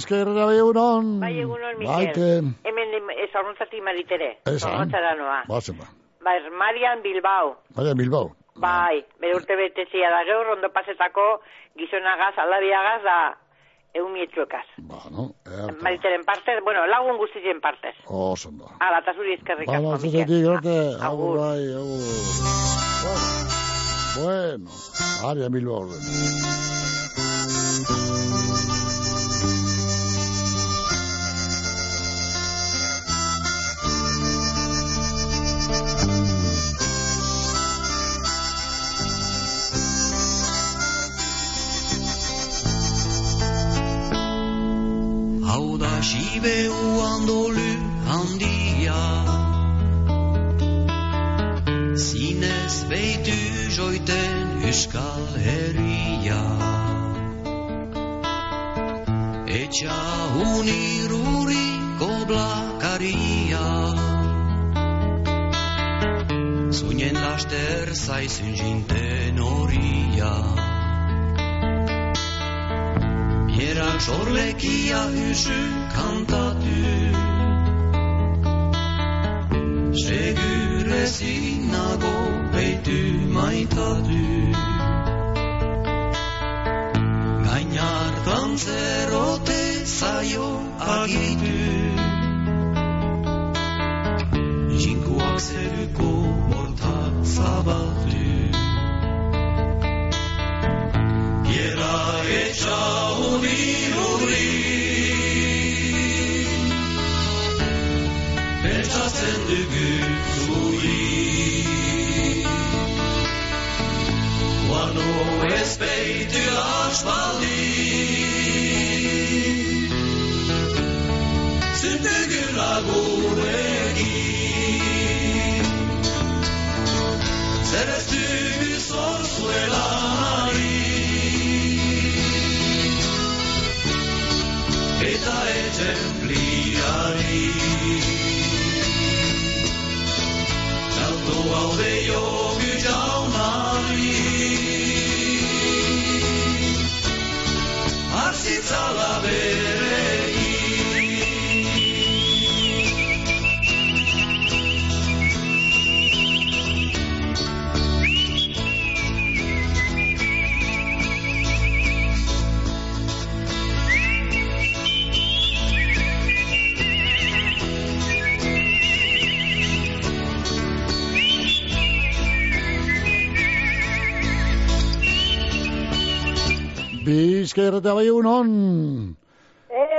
Inuna. Bizkaia bai egunon. Bai, egunon, Mikel. Baite. Hemen ezarrontzati maritere. Esan. Zorrotzara noa. Bazen, ba. Ba, ez Marian Bilbao. Baina, Bilbao. Bai, bere urte betezia da gaur, ondo pasetako gizonagaz, aldabiagaz, da eumietxuekaz. Ba, no? Ederto. Mariteren partez, bueno, lagun guztien partez. Oso ondo. Ala, eta zuri eskerrik Ba, asko, zuzetik, Mikel. gérate. Agur, bai, agur. Bueno, bueno. Aria, Bilbao. orden. Hau da Sibeu andolu handia Zinez beitu joiten Euskal Herria Etxa uniruri koblakaria Zuinen laster zaizun jinten horia Yerak sorlekia hüsü kantatu Segürezin nago beitu maitatu Gainartan zerote zaio agitu Jinkuak zeruko mortak zabatu eta etauni ruri eta sent zuri wan o espai du ashbaldi sentegragore Bizkaierretea bai egunon.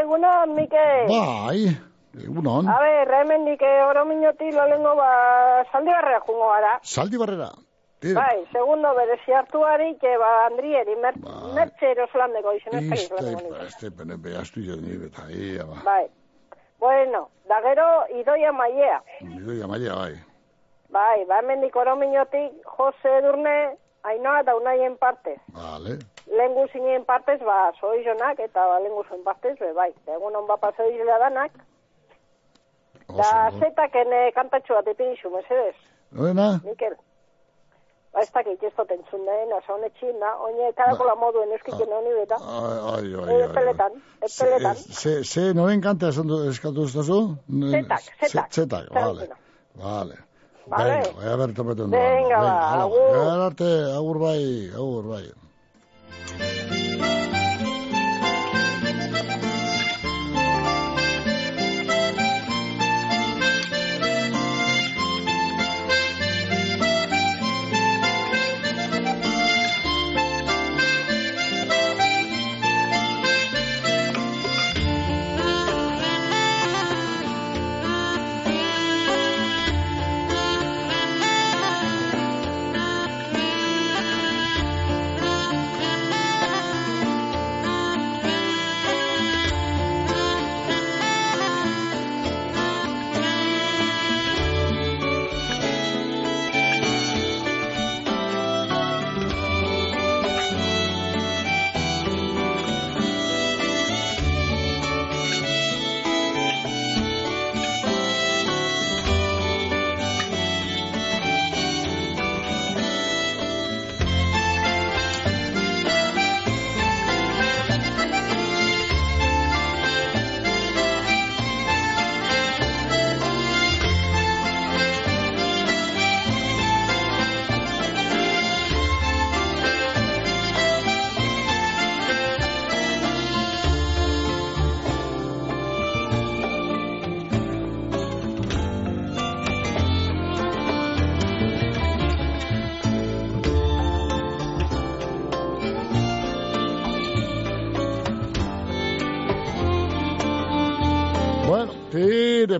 Egunon, Mikel. Bai, egunon. A ber, hemendik eh, oro minoti lo lengo ba, saldi barrea jungo gara. Saldi barrera. Bai, segundo berezi hartuari, que ba, Andrieri, mer, mertxe erosolandeko izen ez Iste, dakit este pene behaztu jo ni beta, ia ba. Bai. Bueno, da gero, idoia maiea. Idoia maia, bai. Bai, ba, hemendik oro minotik, Jose Edurne, Ainoa da unaien partez. Vale. Lengu zinen partez, ba, soizonak, eta ba, lengu zuen partez, be, bai. Egun hon bapa soizela danak. Da, zetaken eh, kantatxo bat ipinizu, mesedez. Noena? Mikel. Ba, ez dakit, ez dut entzun den, oza, honetxin, da, oine, karakola moduen euskiken honi beta. Ai, ai, ai. Eh, ai. Epeletan, epeletan. Se, se, noen kanta esan du, eskatu ustazu? Zetak, zetak. Zetak, vale. Vale. Vale. Venga, voy a ver topetu ondo. Venga, ba, hala, agur. Arte, agur bai, agur bai. Bueno,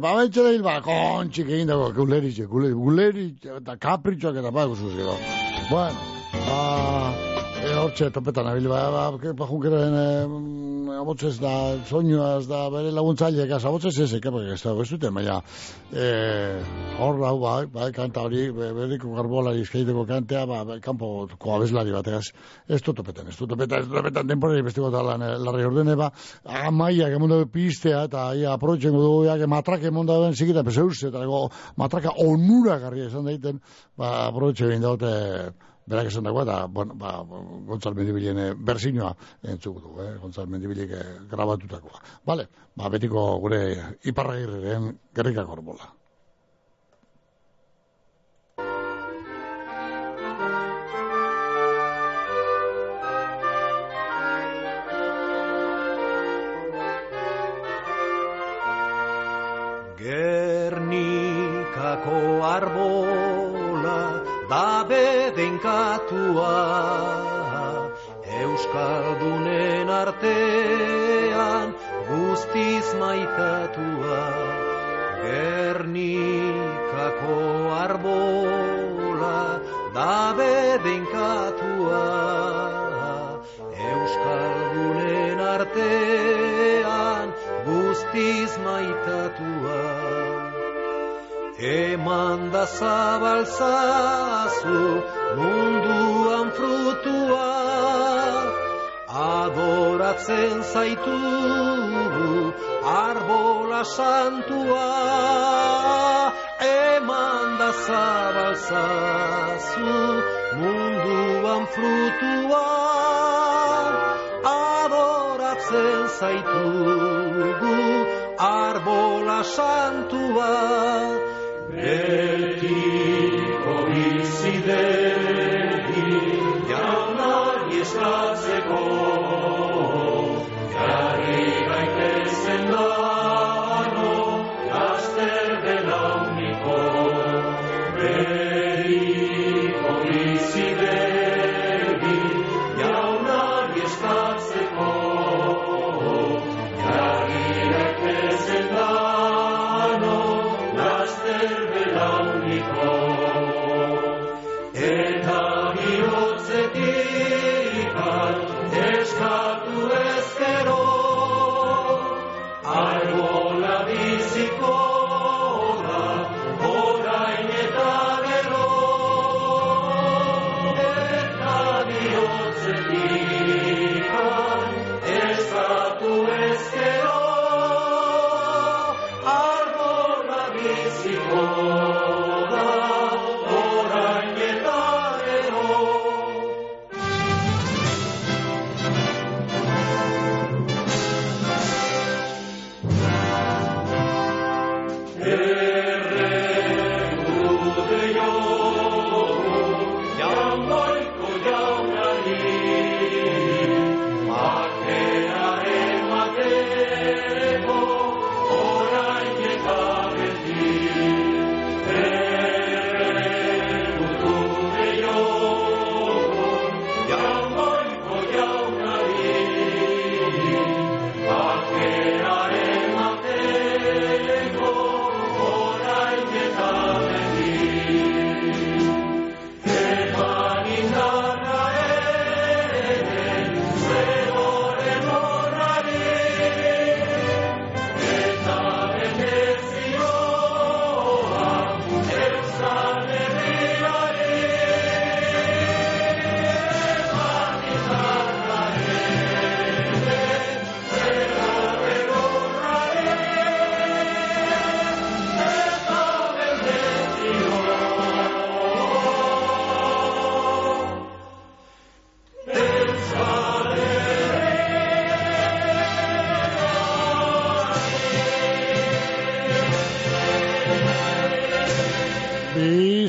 tire, babetxe da hil ba, kontxik egin dago, guleritxe, guleritxe, guleritxe, eta kapritxoak eta bago zuz gero. Bueno, ba, e, hortxe, topetan, abil, ba, ba, ba, ba e, abotzez da, soinuaz da, bere laguntzaileak, az, abotzez ez, eka, ez da, ez dute, baina, e, hor, hau, bai, bai, kanta hori, be- beriko garbolari izkaiteko kantea, ba, ba, kanpo koabeslari bategaz, ez? Du topetan, ez du topetan, ez du topetan, denporari bestiko da lan, eh, larri ordene, ba, amaiak emonda pistea, eta ia aproitzen dugu, ja, matrake emonda ben zikita, pese urze, eta matraka onura garria esan daiten, ba, aproitze egin daute, berak esan dagoa, eta, bueno, ba, Gontzal Mendibilen eh, berzinoa entzuko du, eh, Gontzal Mendibilik eh, grabatutakoa. Vale, ba, betiko gure iparragirren gerrikak horbola. Gernikako arbola da bedenkatua Euskaldunen artean guztiz maitatua Gernikako arbola da bedenkatua Euskaldunen artean guztiz maitatua Eman da zabalzazu munduan frutua Adoratzen zaitugu arbola santua. Eman da zabalzazu munduan frutua Adoratzen zaitugu arbola santua Betiko bizidegi jaunari eskatzeko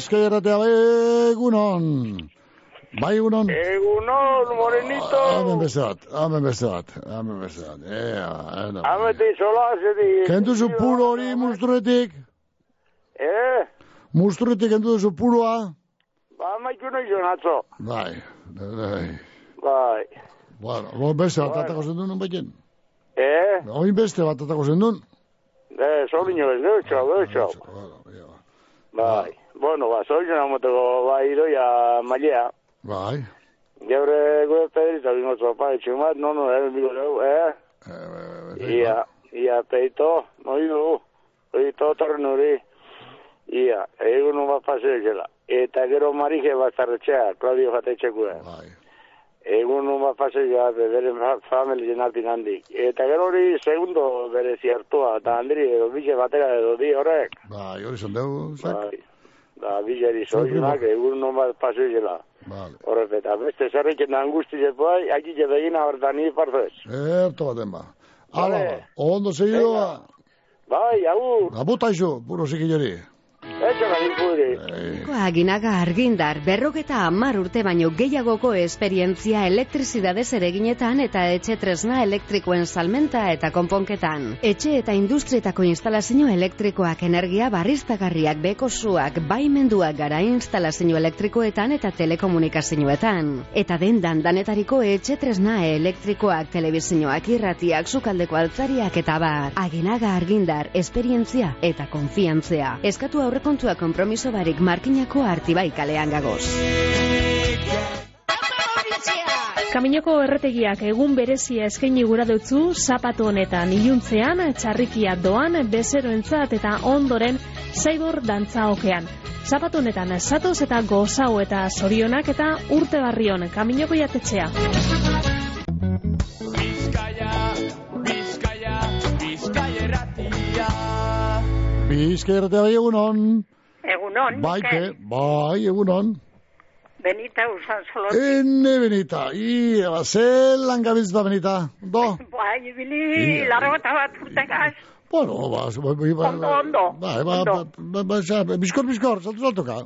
Bizkaia erratea, egunon. Bai, egunon. Egunon, morenito. Hemen beste bat, hemen beste bat, hemen beste bat. Ea, ea. Amete solazedi. Kentu zu puro hori mustruetik? Eh? Mustruetik kentu zu puroa? Ba, maiku nahi atzo. Bai, bai. Bai. Bueno, lo beste bat Bai. atako zendun, baiten. Eh? Oin beste bat atako zendun. Eh, soliño ez, deutxo, deutxo. Bai. Bueno, ba, soliño namoteko, ba, iroia mailea. Bai. Geure gure pedrita bingo zopa, etxumat, no, no, eh, bigo leu, eh? Ia, ia, peito, no idu, peito torren hori. Ia, egun bat paseo zela. Eta gero marije bat zarretxea, Claudio jatetxekua. Bai. Egun bat paseo zela, bere fa- familien altin handik. Eta gero hori segundo bere ziertua, eta handiri edo bize batera edo di horrek. Bai, hori zan dugu, zak. Bai. Da, bizari zoizunak, egun bat paseo zela. Vale. Horrek, eta beste zerrekin da angustizet bai, aki begina hortan ni parfez. Erto baten ba. Hala, Vale. ba. ondo segido, ba. Bai, agur. Abuta iso, puro zikilleri. Aginaga argindar, berrogeta hamar urte baino gehiagoko esperientzia elektrizidadez ereginetan eta etxe tresna elektrikoen salmenta eta konponketan. Etxe eta industrietako instalazio elektrikoak energia barriztagarriak bekosuak, baimenduak gara instalazio elektrikoetan eta telekomunikazioetan. Eta dendan danetariko etxe tresna elektrikoak, telebizioak, irratiak, sukaldeko altzariak eta bar. Aginaga argindar, esperientzia eta konfiantzea. Eskatu aurrekontua konpromiso barik markinako artibai kalean gagoz. Kaminoko erretegiak egun berezia eskaini gura dutzu zapatu honetan iluntzean, txarrikia doan, bezeroentzat eta ondoren zaibor dantza okean. Zapatu honetan zatoz eta gozau eta zorionak eta urte barrion kaminoko jatetxea. Bizkaia, Bizkaia erratia. Bizka erratea bai egunon. Egunon, Baite, bai egunon. Benita usan solo. Ene Benita, i, ba, zelan gabiz ba Benita, do? Bai, ibili, Ia. laro eta bat urtekaz. Bueno, ba, ba, ba, ba, Ondo, ondo, ba, ba, ba, ba, ba, xa, bizkor, bizkor, saltu, saltuka.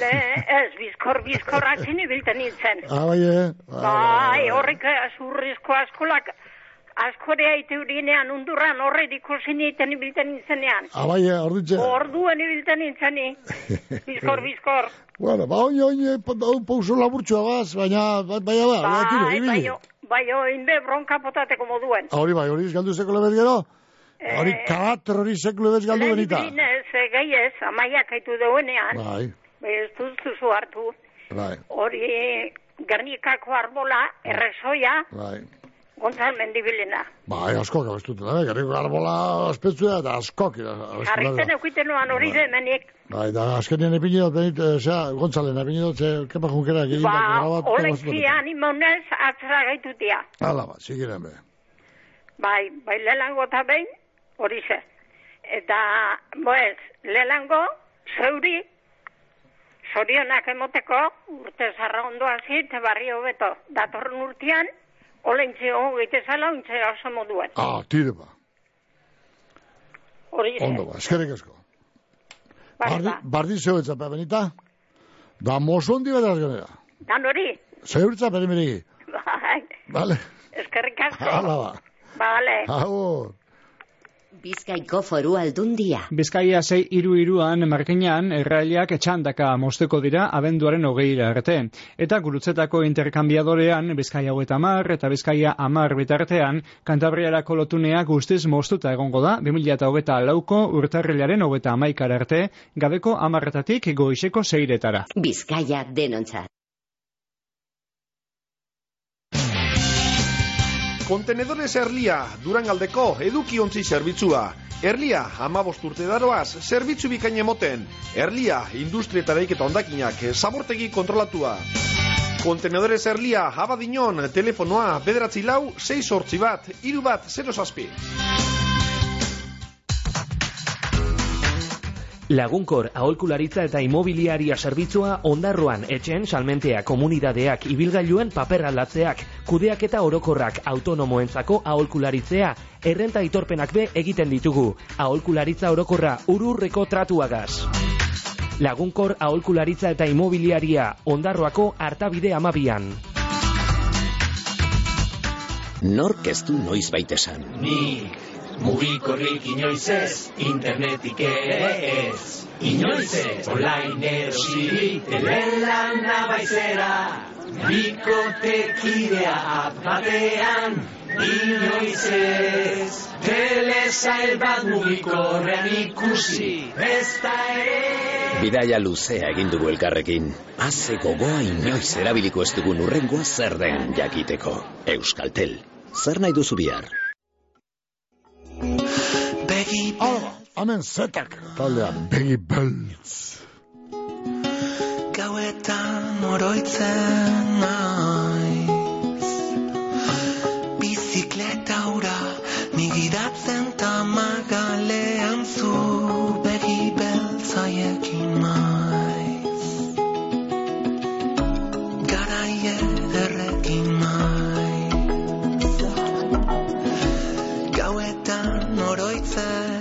Le, ez, bizkor, bizkor atzin ibilten nintzen. Ah, bai, eh? Bai, horrek azurrizko askolak, askorea iteurinean undurran horre ikusi nintzen ibilten nintzenean. Ah, bai, eh, ordutxe. Orduen ibilten nintzeni. Bizkor, bizkor. Bueno, ba, oin, oin, hau pauso laburtxua baz, baina, ba- baina, ba, ba, Bai, ibili. bai, bai, oinde bronka potateko moduen. Ah, Hori bai, hori izgaldu sekule bez gero? Hori karatero hori sekule bez galdu Lehen benita. ibilin ez, eh, gehi ez, amaiak haitu duenean, Bai, ez duzu hartu, bai, hori Gernikako arbola, errezoia, bai. Gontzal mendibilena. Bai, askok abestuten, da, gerriko garbola aspetzua eta askok abestuten. Jarriten eukiten nuan hori de menik. Bai, da, azkenien epini dut, benit, osea, Gontzalen epini dut, ze, kepa junkera, egin da, Ba, grabat, olekzia animonez atzera gaitutia. Hala ba, sigiren be. Bai, bai lelango eta behin, hori ze. Eta, boez, lelango, zeuri, zorionak emoteko, urte zarra ondo hasi, te barri hobeto. Datorren urtean, olentxe hon gaite zala, ontxe oso moduen. Ah, tire ba, Hori ondo ba, eskerrik asko. Bai, Bardi, ba. bardi zeuetza, pe, benita? Da, mozondi betaz genera. Dan hori, Zeuritza, perimerigi. bai, Vale, eskerrik asko. hala ba. Bale. Agur. Bizkaiko foru aldundia. Bizkaia sei iru iruan markinan errailiak txandaka mosteko dira abenduaren hogeira arte. Eta gurutzetako interkambiadorean Bizkaia hogeta amar eta Bizkaia amar bitartean kantabriarako lotunea guztiz mostuta egongo da 2008 lauko urtarrilaren hogeta amaikara arte gabeko amarretatik goizeko seiretara. Bizkaia denontzat. Kontenedores Erlia, Durangaldeko edukiontzi zerbitzua. Erlia, amabost urte daroaz, zerbitzu bikain emoten. Erlia, industrietareik eta ondakinak, zabortegi kontrolatua. Kontenedores Erlia, abadinon, telefonoa, bederatzi lau, 6 sortzi bat, iru bat, 0 zazpi. Lagunkor aholkularitza eta imobiliaria zerbitzua ondarroan etxen salmentea komunidadeak ibilgailuen paper aldatzeak, kudeak eta orokorrak autonomoentzako aholkularitzea, errenta itorpenak be egiten ditugu, aholkularitza orokorra ururreko tratuagaz. Lagunkor aholkularitza eta imobiliaria ondarroako hartabide amabian. Nork ez du noiz baitesan. Nik mugikorrik inoiz ez, internetik ez. Inoiz ez, online erosi, telelana baizera. Bikotekidea app batean, inoiz ez. Telesail bat mugikorrean ikusi, ez da ere. Bidaia luzea egin dugu elkarrekin. Haze gogoa inoiz erabiliko ez dugun urrengoa zer den jakiteko. Euskaltel. Zer nahi duzu bihar? Hala, hemen zetak, taldean, begi beltz. Gauetan oroitzen naiz. Bizikleta ura Migidatzen tamagalean zu. Begi beltzaiekin oroitzen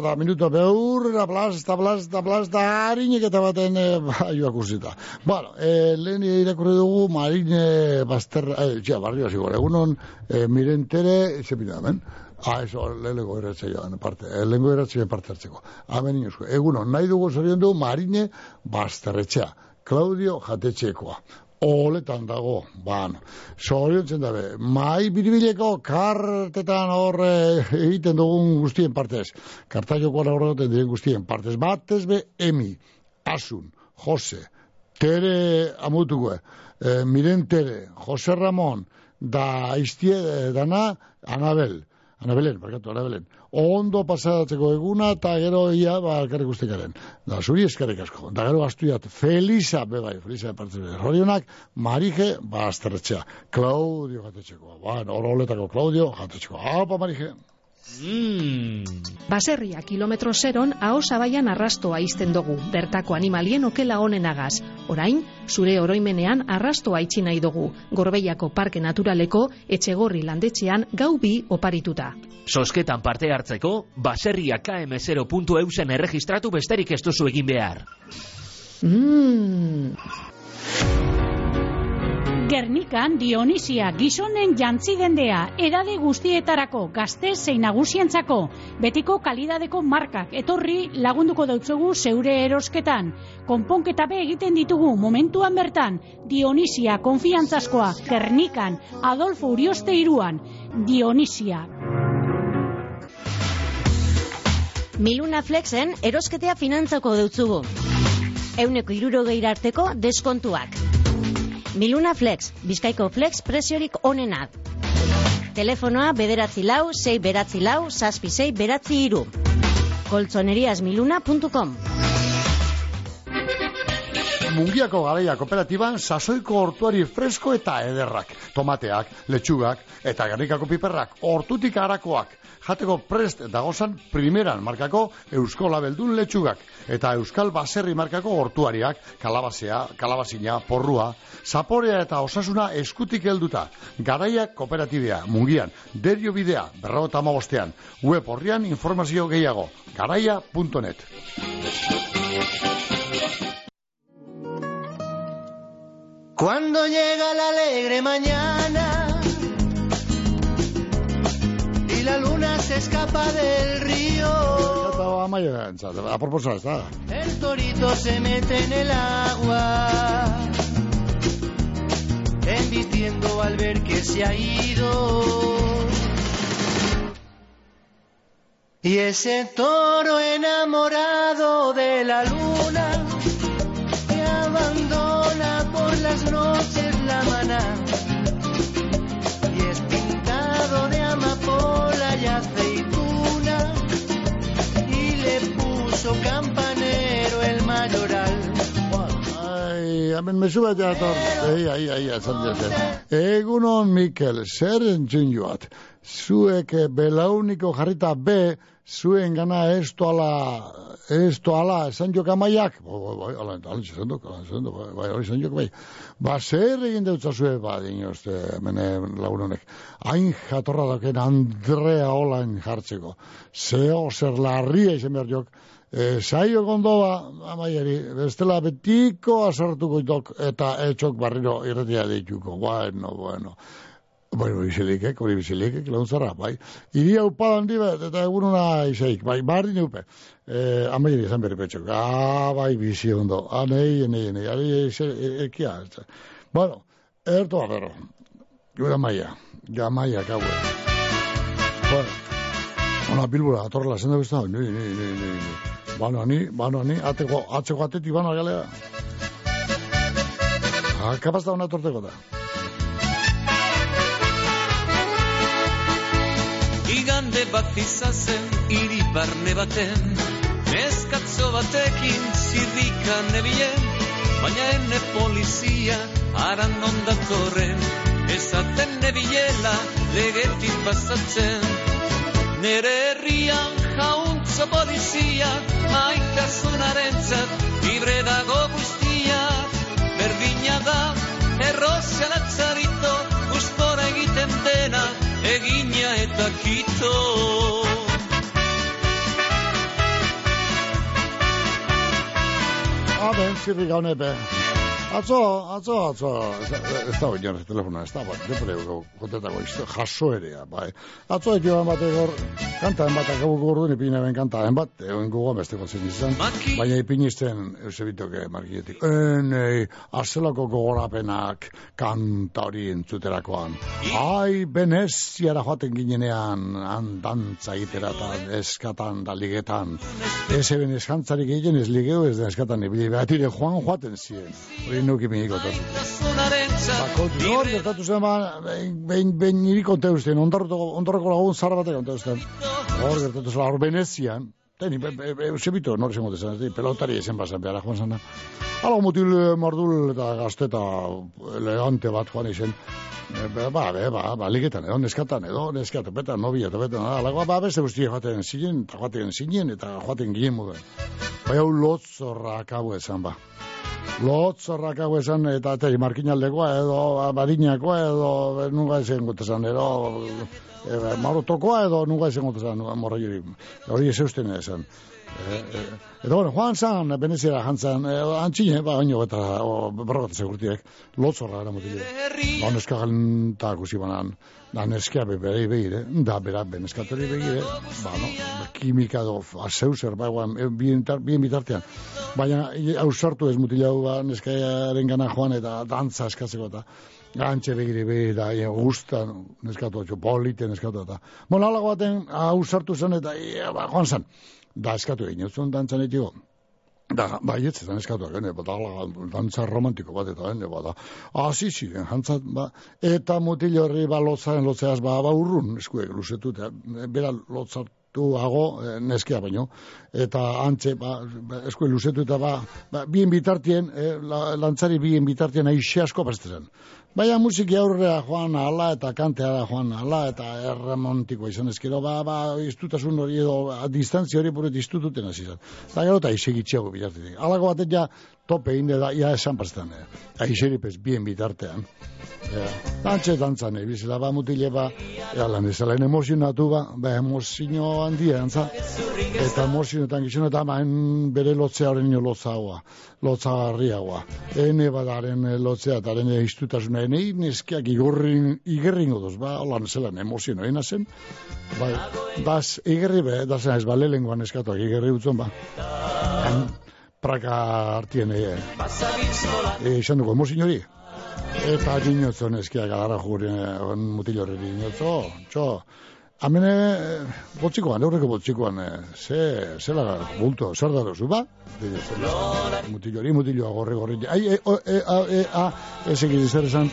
bada, minuto beurra, blasta, blasta, blasta, harinik eta baten, e, ba, joak usita. Bueno, e, lehen irakurri dugu, marine, basterra, e, txea, barrio hasi gore, egunon, e, mirentere, ze bina, hemen? Ah, eso, lehenko eratzea joan, parte, e, lehenko eratzea parte hartzeko. Hemen inozko, egunon, nahi dugu zorion du, marine, basterretxea, Claudio Jatetxekoa. Oletan dago, ban. Zoriontzen dabe, mai biribileko kartetan horre egiten dugun guztien partez. Kartaiokoan horregoten diren guztien partez. Batez be, Emi, Asun, Jose, Tere Amutugue, eh, Miren Tere, Jose Ramon, da Iztie eh, dana, Anabel. Anabelen, barkatu, Anabelen. Ondo pasatzeko eguna, eta gero ia, ba, elkarrik guztikaren. Da, zuri eskarrik asko. Da, gero astuiat, Felisa, bebai, Felisa, partzere, Rorionak, Marije, ba, azterretxea. Claudio jatetxeko. Ba, oroletako Claudio jatetxeko. Apa, Marije. Mm. Baserria kilometro zeron aho zabaian arrastoa izten dugu, bertako animalien okela honenagaz. Orain, zure oroimenean arrastoa itxi nahi dugu, Gorbeiako Parke Naturaleko etxegorri landetxean gau bi oparituta. Sosketan parte hartzeko, baserria km0.eusen erregistratu besterik ez duzu egin behar. Mmm... Gernikan Dionisia gizonen jantzi dendea, edade guztietarako, gazte zein nagusientzako, betiko kalidadeko markak, etorri lagunduko dautzugu zeure erosketan. Konponketa be egiten ditugu momentuan bertan, Dionisia konfiantzazkoa, Gernikan, Adolfo Urioste iruan, Dionisia. Miluna Flexen erosketea finantzako deutzugu. Euneko irurogei arteko deskontuak. Miluna Flex, Bizkaiko Flex presiorik onenak. Telefonoa bederatzi lau, sei beratzi lau, saspi sei beratzi iru. Koltzoneriasmiluna.com Mungiako garaia kooperatiban sasoiko hortuari fresko eta ederrak. Tomateak, letxugak eta garrikako piperrak, hortutik harakoak. Jateko prest dagozan primeran markako Eusko Labeldun letxugak. Eta Euskal Baserri markako hortuariak, kalabazea, kalabazina, porrua, zaporea eta osasuna eskutik helduta. Garaia kooperatibea, mungian, derio bidea, berrogota magostean. Web horrian informazio gehiago. Garaia.net Cuando llega la alegre mañana y la luna se escapa del río, el torito se mete en el agua, embistiendo al ver que se ha ido. Y ese toro enamorado de la luna puso campanero el mayoral. Ai, hemen mesu bat jator. Ei, ai, ai, esan dute. Egunon, Mikel, zer entzun joat? Zuek belauniko jarrita be, zuen gana esto ala, esto ala, esan jok amaiak? Bai, bai, ala, ala, esan ala, esan duk, bai, bai, esan jok, bai. Ba, zer egin deutza zue, ba, dinozte, mene lagunonek. Hain jatorra daken Andrea Olain jartzeko. Zeo, zer larria izan behar jok, E, saio gondoa, amaieri, bestela betiko asartuko itok eta etxok barriro irretia dituko. Bueno, bueno. Bueno, bizilikek, hori bizilikek, launtzara, bai. Iria upadan dibet, eta egununa izaik, bai, barri neupe. E, amaieri, esan berri petxok. Ah, bai, bizi ondo. Ah, nei, nei, nei, ari, ekia. Bueno, erto abero. Gura maia, gamaia, kaue. Bueno, ona bilbora, atorrela, zenda guztau, ni, ni, ni, ni, ni. Bano ni, bano ni, ateko, atzeko atetik bano galea. Ah, kapaz da ona torteko da. jende bat izazen hiri barne baten Neskatzo batekin zirrikan nebien Baina ene polizia aran ondatorren Ezaten nebilela legetik pasatzen Nere herrian jauntzo polizia Maitasunaren zat libre dago guztia Berdina da errozia latzarito Gustora egiten dena egina eta kito Aben, zirri gaune be. Atzo, atzo, atzo, ez ez da hori jarri telefona, ez da, bai, depre izte, jaso erea, bai. Atzo joan bat egor, kanta bat, akabu gordu ni pina ben kanta bat, egon gogoan beste gotzen izan, baina ipinisten, eusebitoke margietik, enei, arzelako gogorapenak kanta hori entzuterakoan. Ai, beneziara joaten ginenean, han dantza egitera eta eskatan da ligetan. Ez eben eskantzarik egiten ez ligeo ez da eskatan ibili, behatire joan joaten ziren. Hori nuki miniko tozu. Bakotu, hor, gertatu zen, ba, behin, behin niri konta eusten, ondarroko lagun zara batek konta eusten. Hor, gertatu zen, hor, Venezian, Teni, eusebito, nor esan gotezan, ez pelotari esen basan behar, joan zana. Hala, mutil mardul eta gazteta elegante bat joan izen. Ba, ba, ba, ba, ligetan, edo neskatan, edo neskatan, betan, nobia, eta betan, alagoa, ba, beste guztia joaten zinen, eta joaten zinen, eta joaten ginen. Bai, hau lotzorra akabu esan, ba. Lotzorrak hau esan, eta tei, markinaldekoa edo badinakoa edo nunga ezen gutezan, edo e, marotokoa edo nunga ezen gutezan, morra jiri. Hori ez eusten esan. E, e, eta bueno, joan zan, beneziara jantzan, e, antxine, ba, oino eta berrogat segurtiek, lotzorra gara mutile. Ba, neska galenta guzi banan, da neskia be bere begire, da bera beneskatori begire, ba, no, kimika do, azeu zer, ba, guan, bien, bien bitartean. Baina, ausartu ez mutilau, ba, neskaiaren gana joan eta dantza eskatzeko eta gantxe begire be, da, e, gusta, neskatu, atxo, polite neskatu eta. Bueno, alago baten, ausartu zen eta, e, ba, joan zen, da eskatu egin, zuen dantzan etiko. Da, bai, ez zan eskatu egin, ba, da, dantza romantiko bat eta, ene, ba, da, hasi ziren, jantzat, ba, eta mutil horri, ba, lotzaren, lotzeaz, ba, ba, urrun, eskuek, luzetu, eta, bera lotzat, hago eh, neskia baino. Eta antze ba, ba eskue luzetu eta ba, ba bien bitartien eh, la, lantzari bien bitartien aixe asko prestezen Baina musiki aurrea joan ala eta kantea da joan ala eta erremontiko izan ezkero, ba, ba, iztutasun hori edo, distantzia hori buret iztututen hasi izan. Eta gero eta izegitxeago bitartetik. Alako batet ja tope inde da, ia esan pastan, eh. Aixeripez, bien bitartean. Ja, dantxe dantzan, eh, bizela, ba, mutile, ba, ja, lan ezalen emozionatu, ba, ba, emozio handia, antza. Eta emozionetan gizun, eta maen bere lotzea horren nio lotza hoa, lotza harriagoa. Ene badaren lotzea, eta ene iztutasuna, ene neskiak igorrin, igerrin godoz, ba, holan zelan emozio noena zen. Ba, baz, igerri be, da zen ez, ba, lehengoan eskatuak igerri utzon, ba. Han, praka hartien, e, e, esan dugu, emozio hori. Eta dinotzo neskia gara jure on mutil horri dinotzo, txo. Hamene, botzikoan, eurreko botzikoan, ze, ze laga, bulto, zer da dozu, ba? Mutil hori, mutil hori, gorri, gorri. Ai, ai, ai, ai, ai, ez egin zer esan,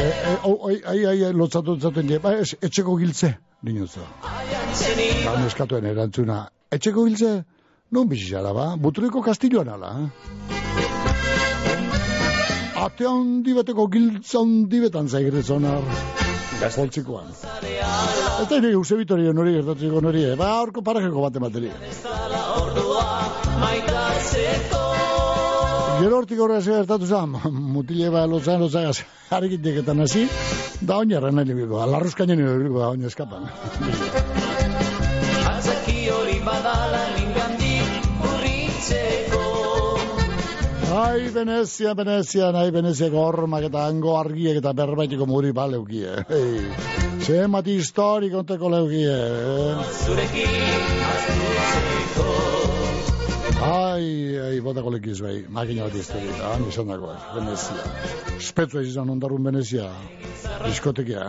ai, ai, ai, lotzatu zaten, ba, ez, etxeko giltze, dinotzo. Ba, neskatuen erantzuna, etxeko giltze, non bizizara, ba? Buturiko kastilloan ala, ate handi bateko giltza handi betan zaigerezonar. Gaztoltzikoan. Eta ere, Euse Vitorio nori, gertatzeko nori, eh? ba, orko parajeko bate materi. Gero hortik horre zega gertatu zan, mutile ba lotzan lotzagaz, harekitek eta nazi, da oinarra nahi libiko, alarruzkainen nire libiko da oina eskapan. Atzaki hori badala Ai, Venezia, Venezia, nahi Venezia gormak eta hango argiek eta berbaitiko muri baleukie. Hey. Ze mati histori konteko leukie. Eh? Ai, ai, botako lekiz bai, makina bat histori. Ah, nizan dago, Venezia. Spetzu ez izan ondarun Venezia. Diskotekia.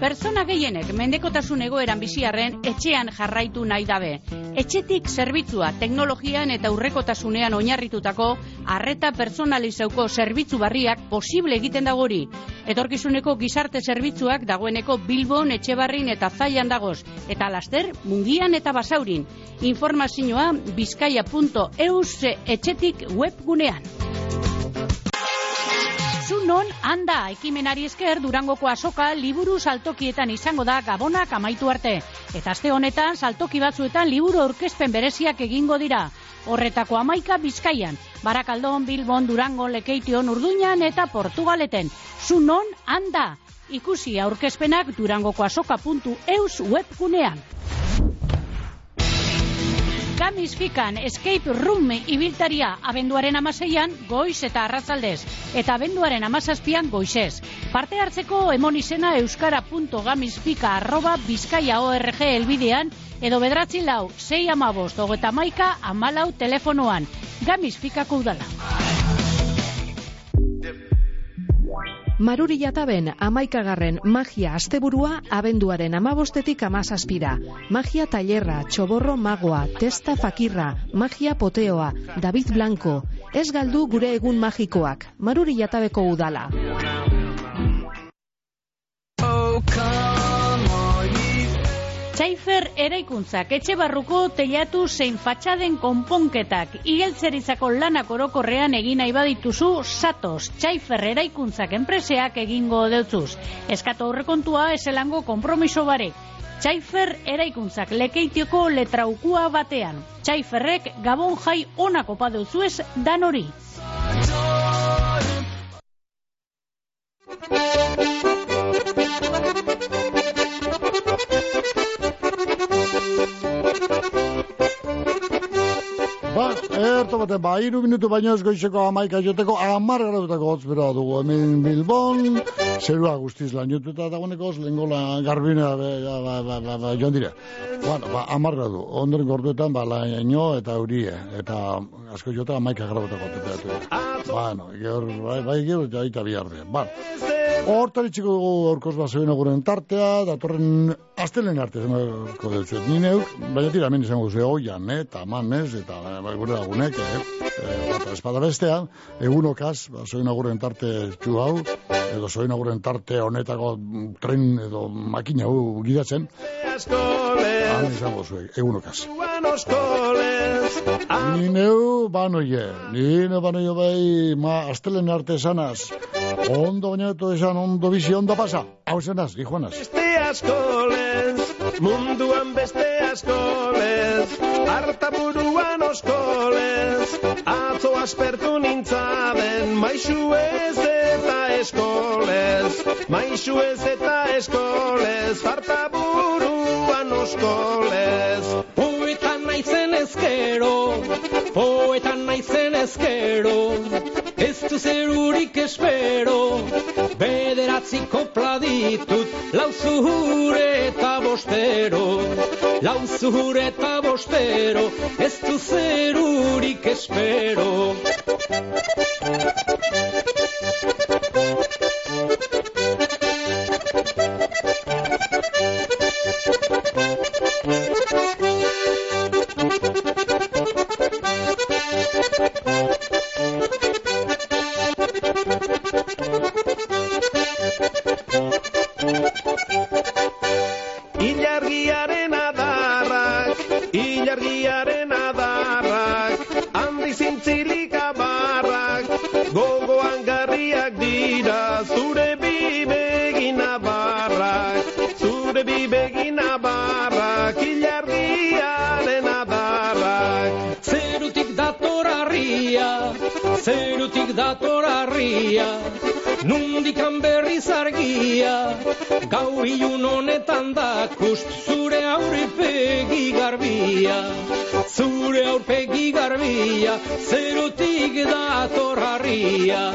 Pertsona gehienek mendekotasun egoeran biziarren etxean jarraitu nahi dabe. Etxetik zerbitzua teknologian eta urrekotasunean oinarritutako arreta personalizauko zerbitzu barriak posible egiten dagori. Etorkizuneko gizarte zerbitzuak dagoeneko Bilbon, Etxebarrin eta Zaian dagoz, eta laster Mungian eta Basaurin. Informazioa bizkaia.eus etxetik webgunean. Zunon, handa, ekimenari esker Durangoko azoka liburu saltokietan izango da gabonak amaitu arte. Eta aste honetan saltoki batzuetan liburu aurkezpen bereziak egingo dira. Horretako amaika bizkaian, Barakaldon, Bilbon, Durango, Lekeition, Urduñan eta Portugaleten. Zunon, handa, ikusi aurkezpenak durangoko azoka.eus webgunean. Gamis Fikan Escape Room ibiltaria abenduaren amaseian goiz eta arratzaldez eta abenduaren amazazpian goizez. Parte hartzeko emon izena euskara.gamisfika arroba bizkaia org elbidean edo bedratzi lau, sei amabost, hogeta maika, amalau telefonoan. Gamis Fikako udala. Maruri jataben amaikagarren magia asteburua abenduaren amabostetik amazazpira. Magia tailerra, txoborro magoa, testa fakirra, magia poteoa, David Blanco. Ez galdu gure egun magikoak. Maruri jatabeko udala. Txaifer eraikuntzak etxe barruko telatu zein fatxaden konponketak igeltzerizako lanak orokorrean egin nahi badituzu satos Txaifer eraikuntzak enpreseak egingo deutzuz. Eskatu horrekontua eselango kompromiso barek. Txaifer eraikuntzak lekeitioko letraukua batean. Txaiferrek gabon jai onako padeuzuez dan hori. Erto bate, ba, iru minutu baino ez goizeko amaika joteko, amar gradutako hotz bera dugu hemen Bilbon, zerua guztiz lan jututa dagoeneko, garbinea, be, ja, ba, ba, ba, ba, joan dire. Bueno, ba, amar gradu, ondoren gorduetan, ba, laino eta eurie, eta asko jota amaika gradutako temperatu. Bueno, bai, bai, gero, jaita biharde. Ba, Hortari txiko dugu aurkoz basoen aguren tartea, datorren astelen arte zenako dutzuet. Ni neuk, baina tira hemen izango duzu oian, eh, eta manez, eta bai, gure lagunek, eh, eh, eta espada bestean, egunokaz, basoen aguren tarte txu hau, edo soen aguren tarte honetako tren edo makina hau gidatzen, han izango duzu, egunokaz. Ni neu banoie, ni neu banoie bai, ma, astelen arte esanaz, Ondo bainatu esan ondo bizi ondo pasa. Hau zenaz, dijuanaz. Beste askolez, munduan beste buruan hartaburuan oskolez, atzo aspertu nintzaden, maisu ez eta eskolez, maisu ez eta eskolez, hartaburuan oskolez. Poetan naizen ezkero, poetan naizen ezkero, du zerurik espero, bederatzi kopla ditut, lau zuhure eta bostero, lau zuhure eta bostero, ez du zerurik espero. alegría.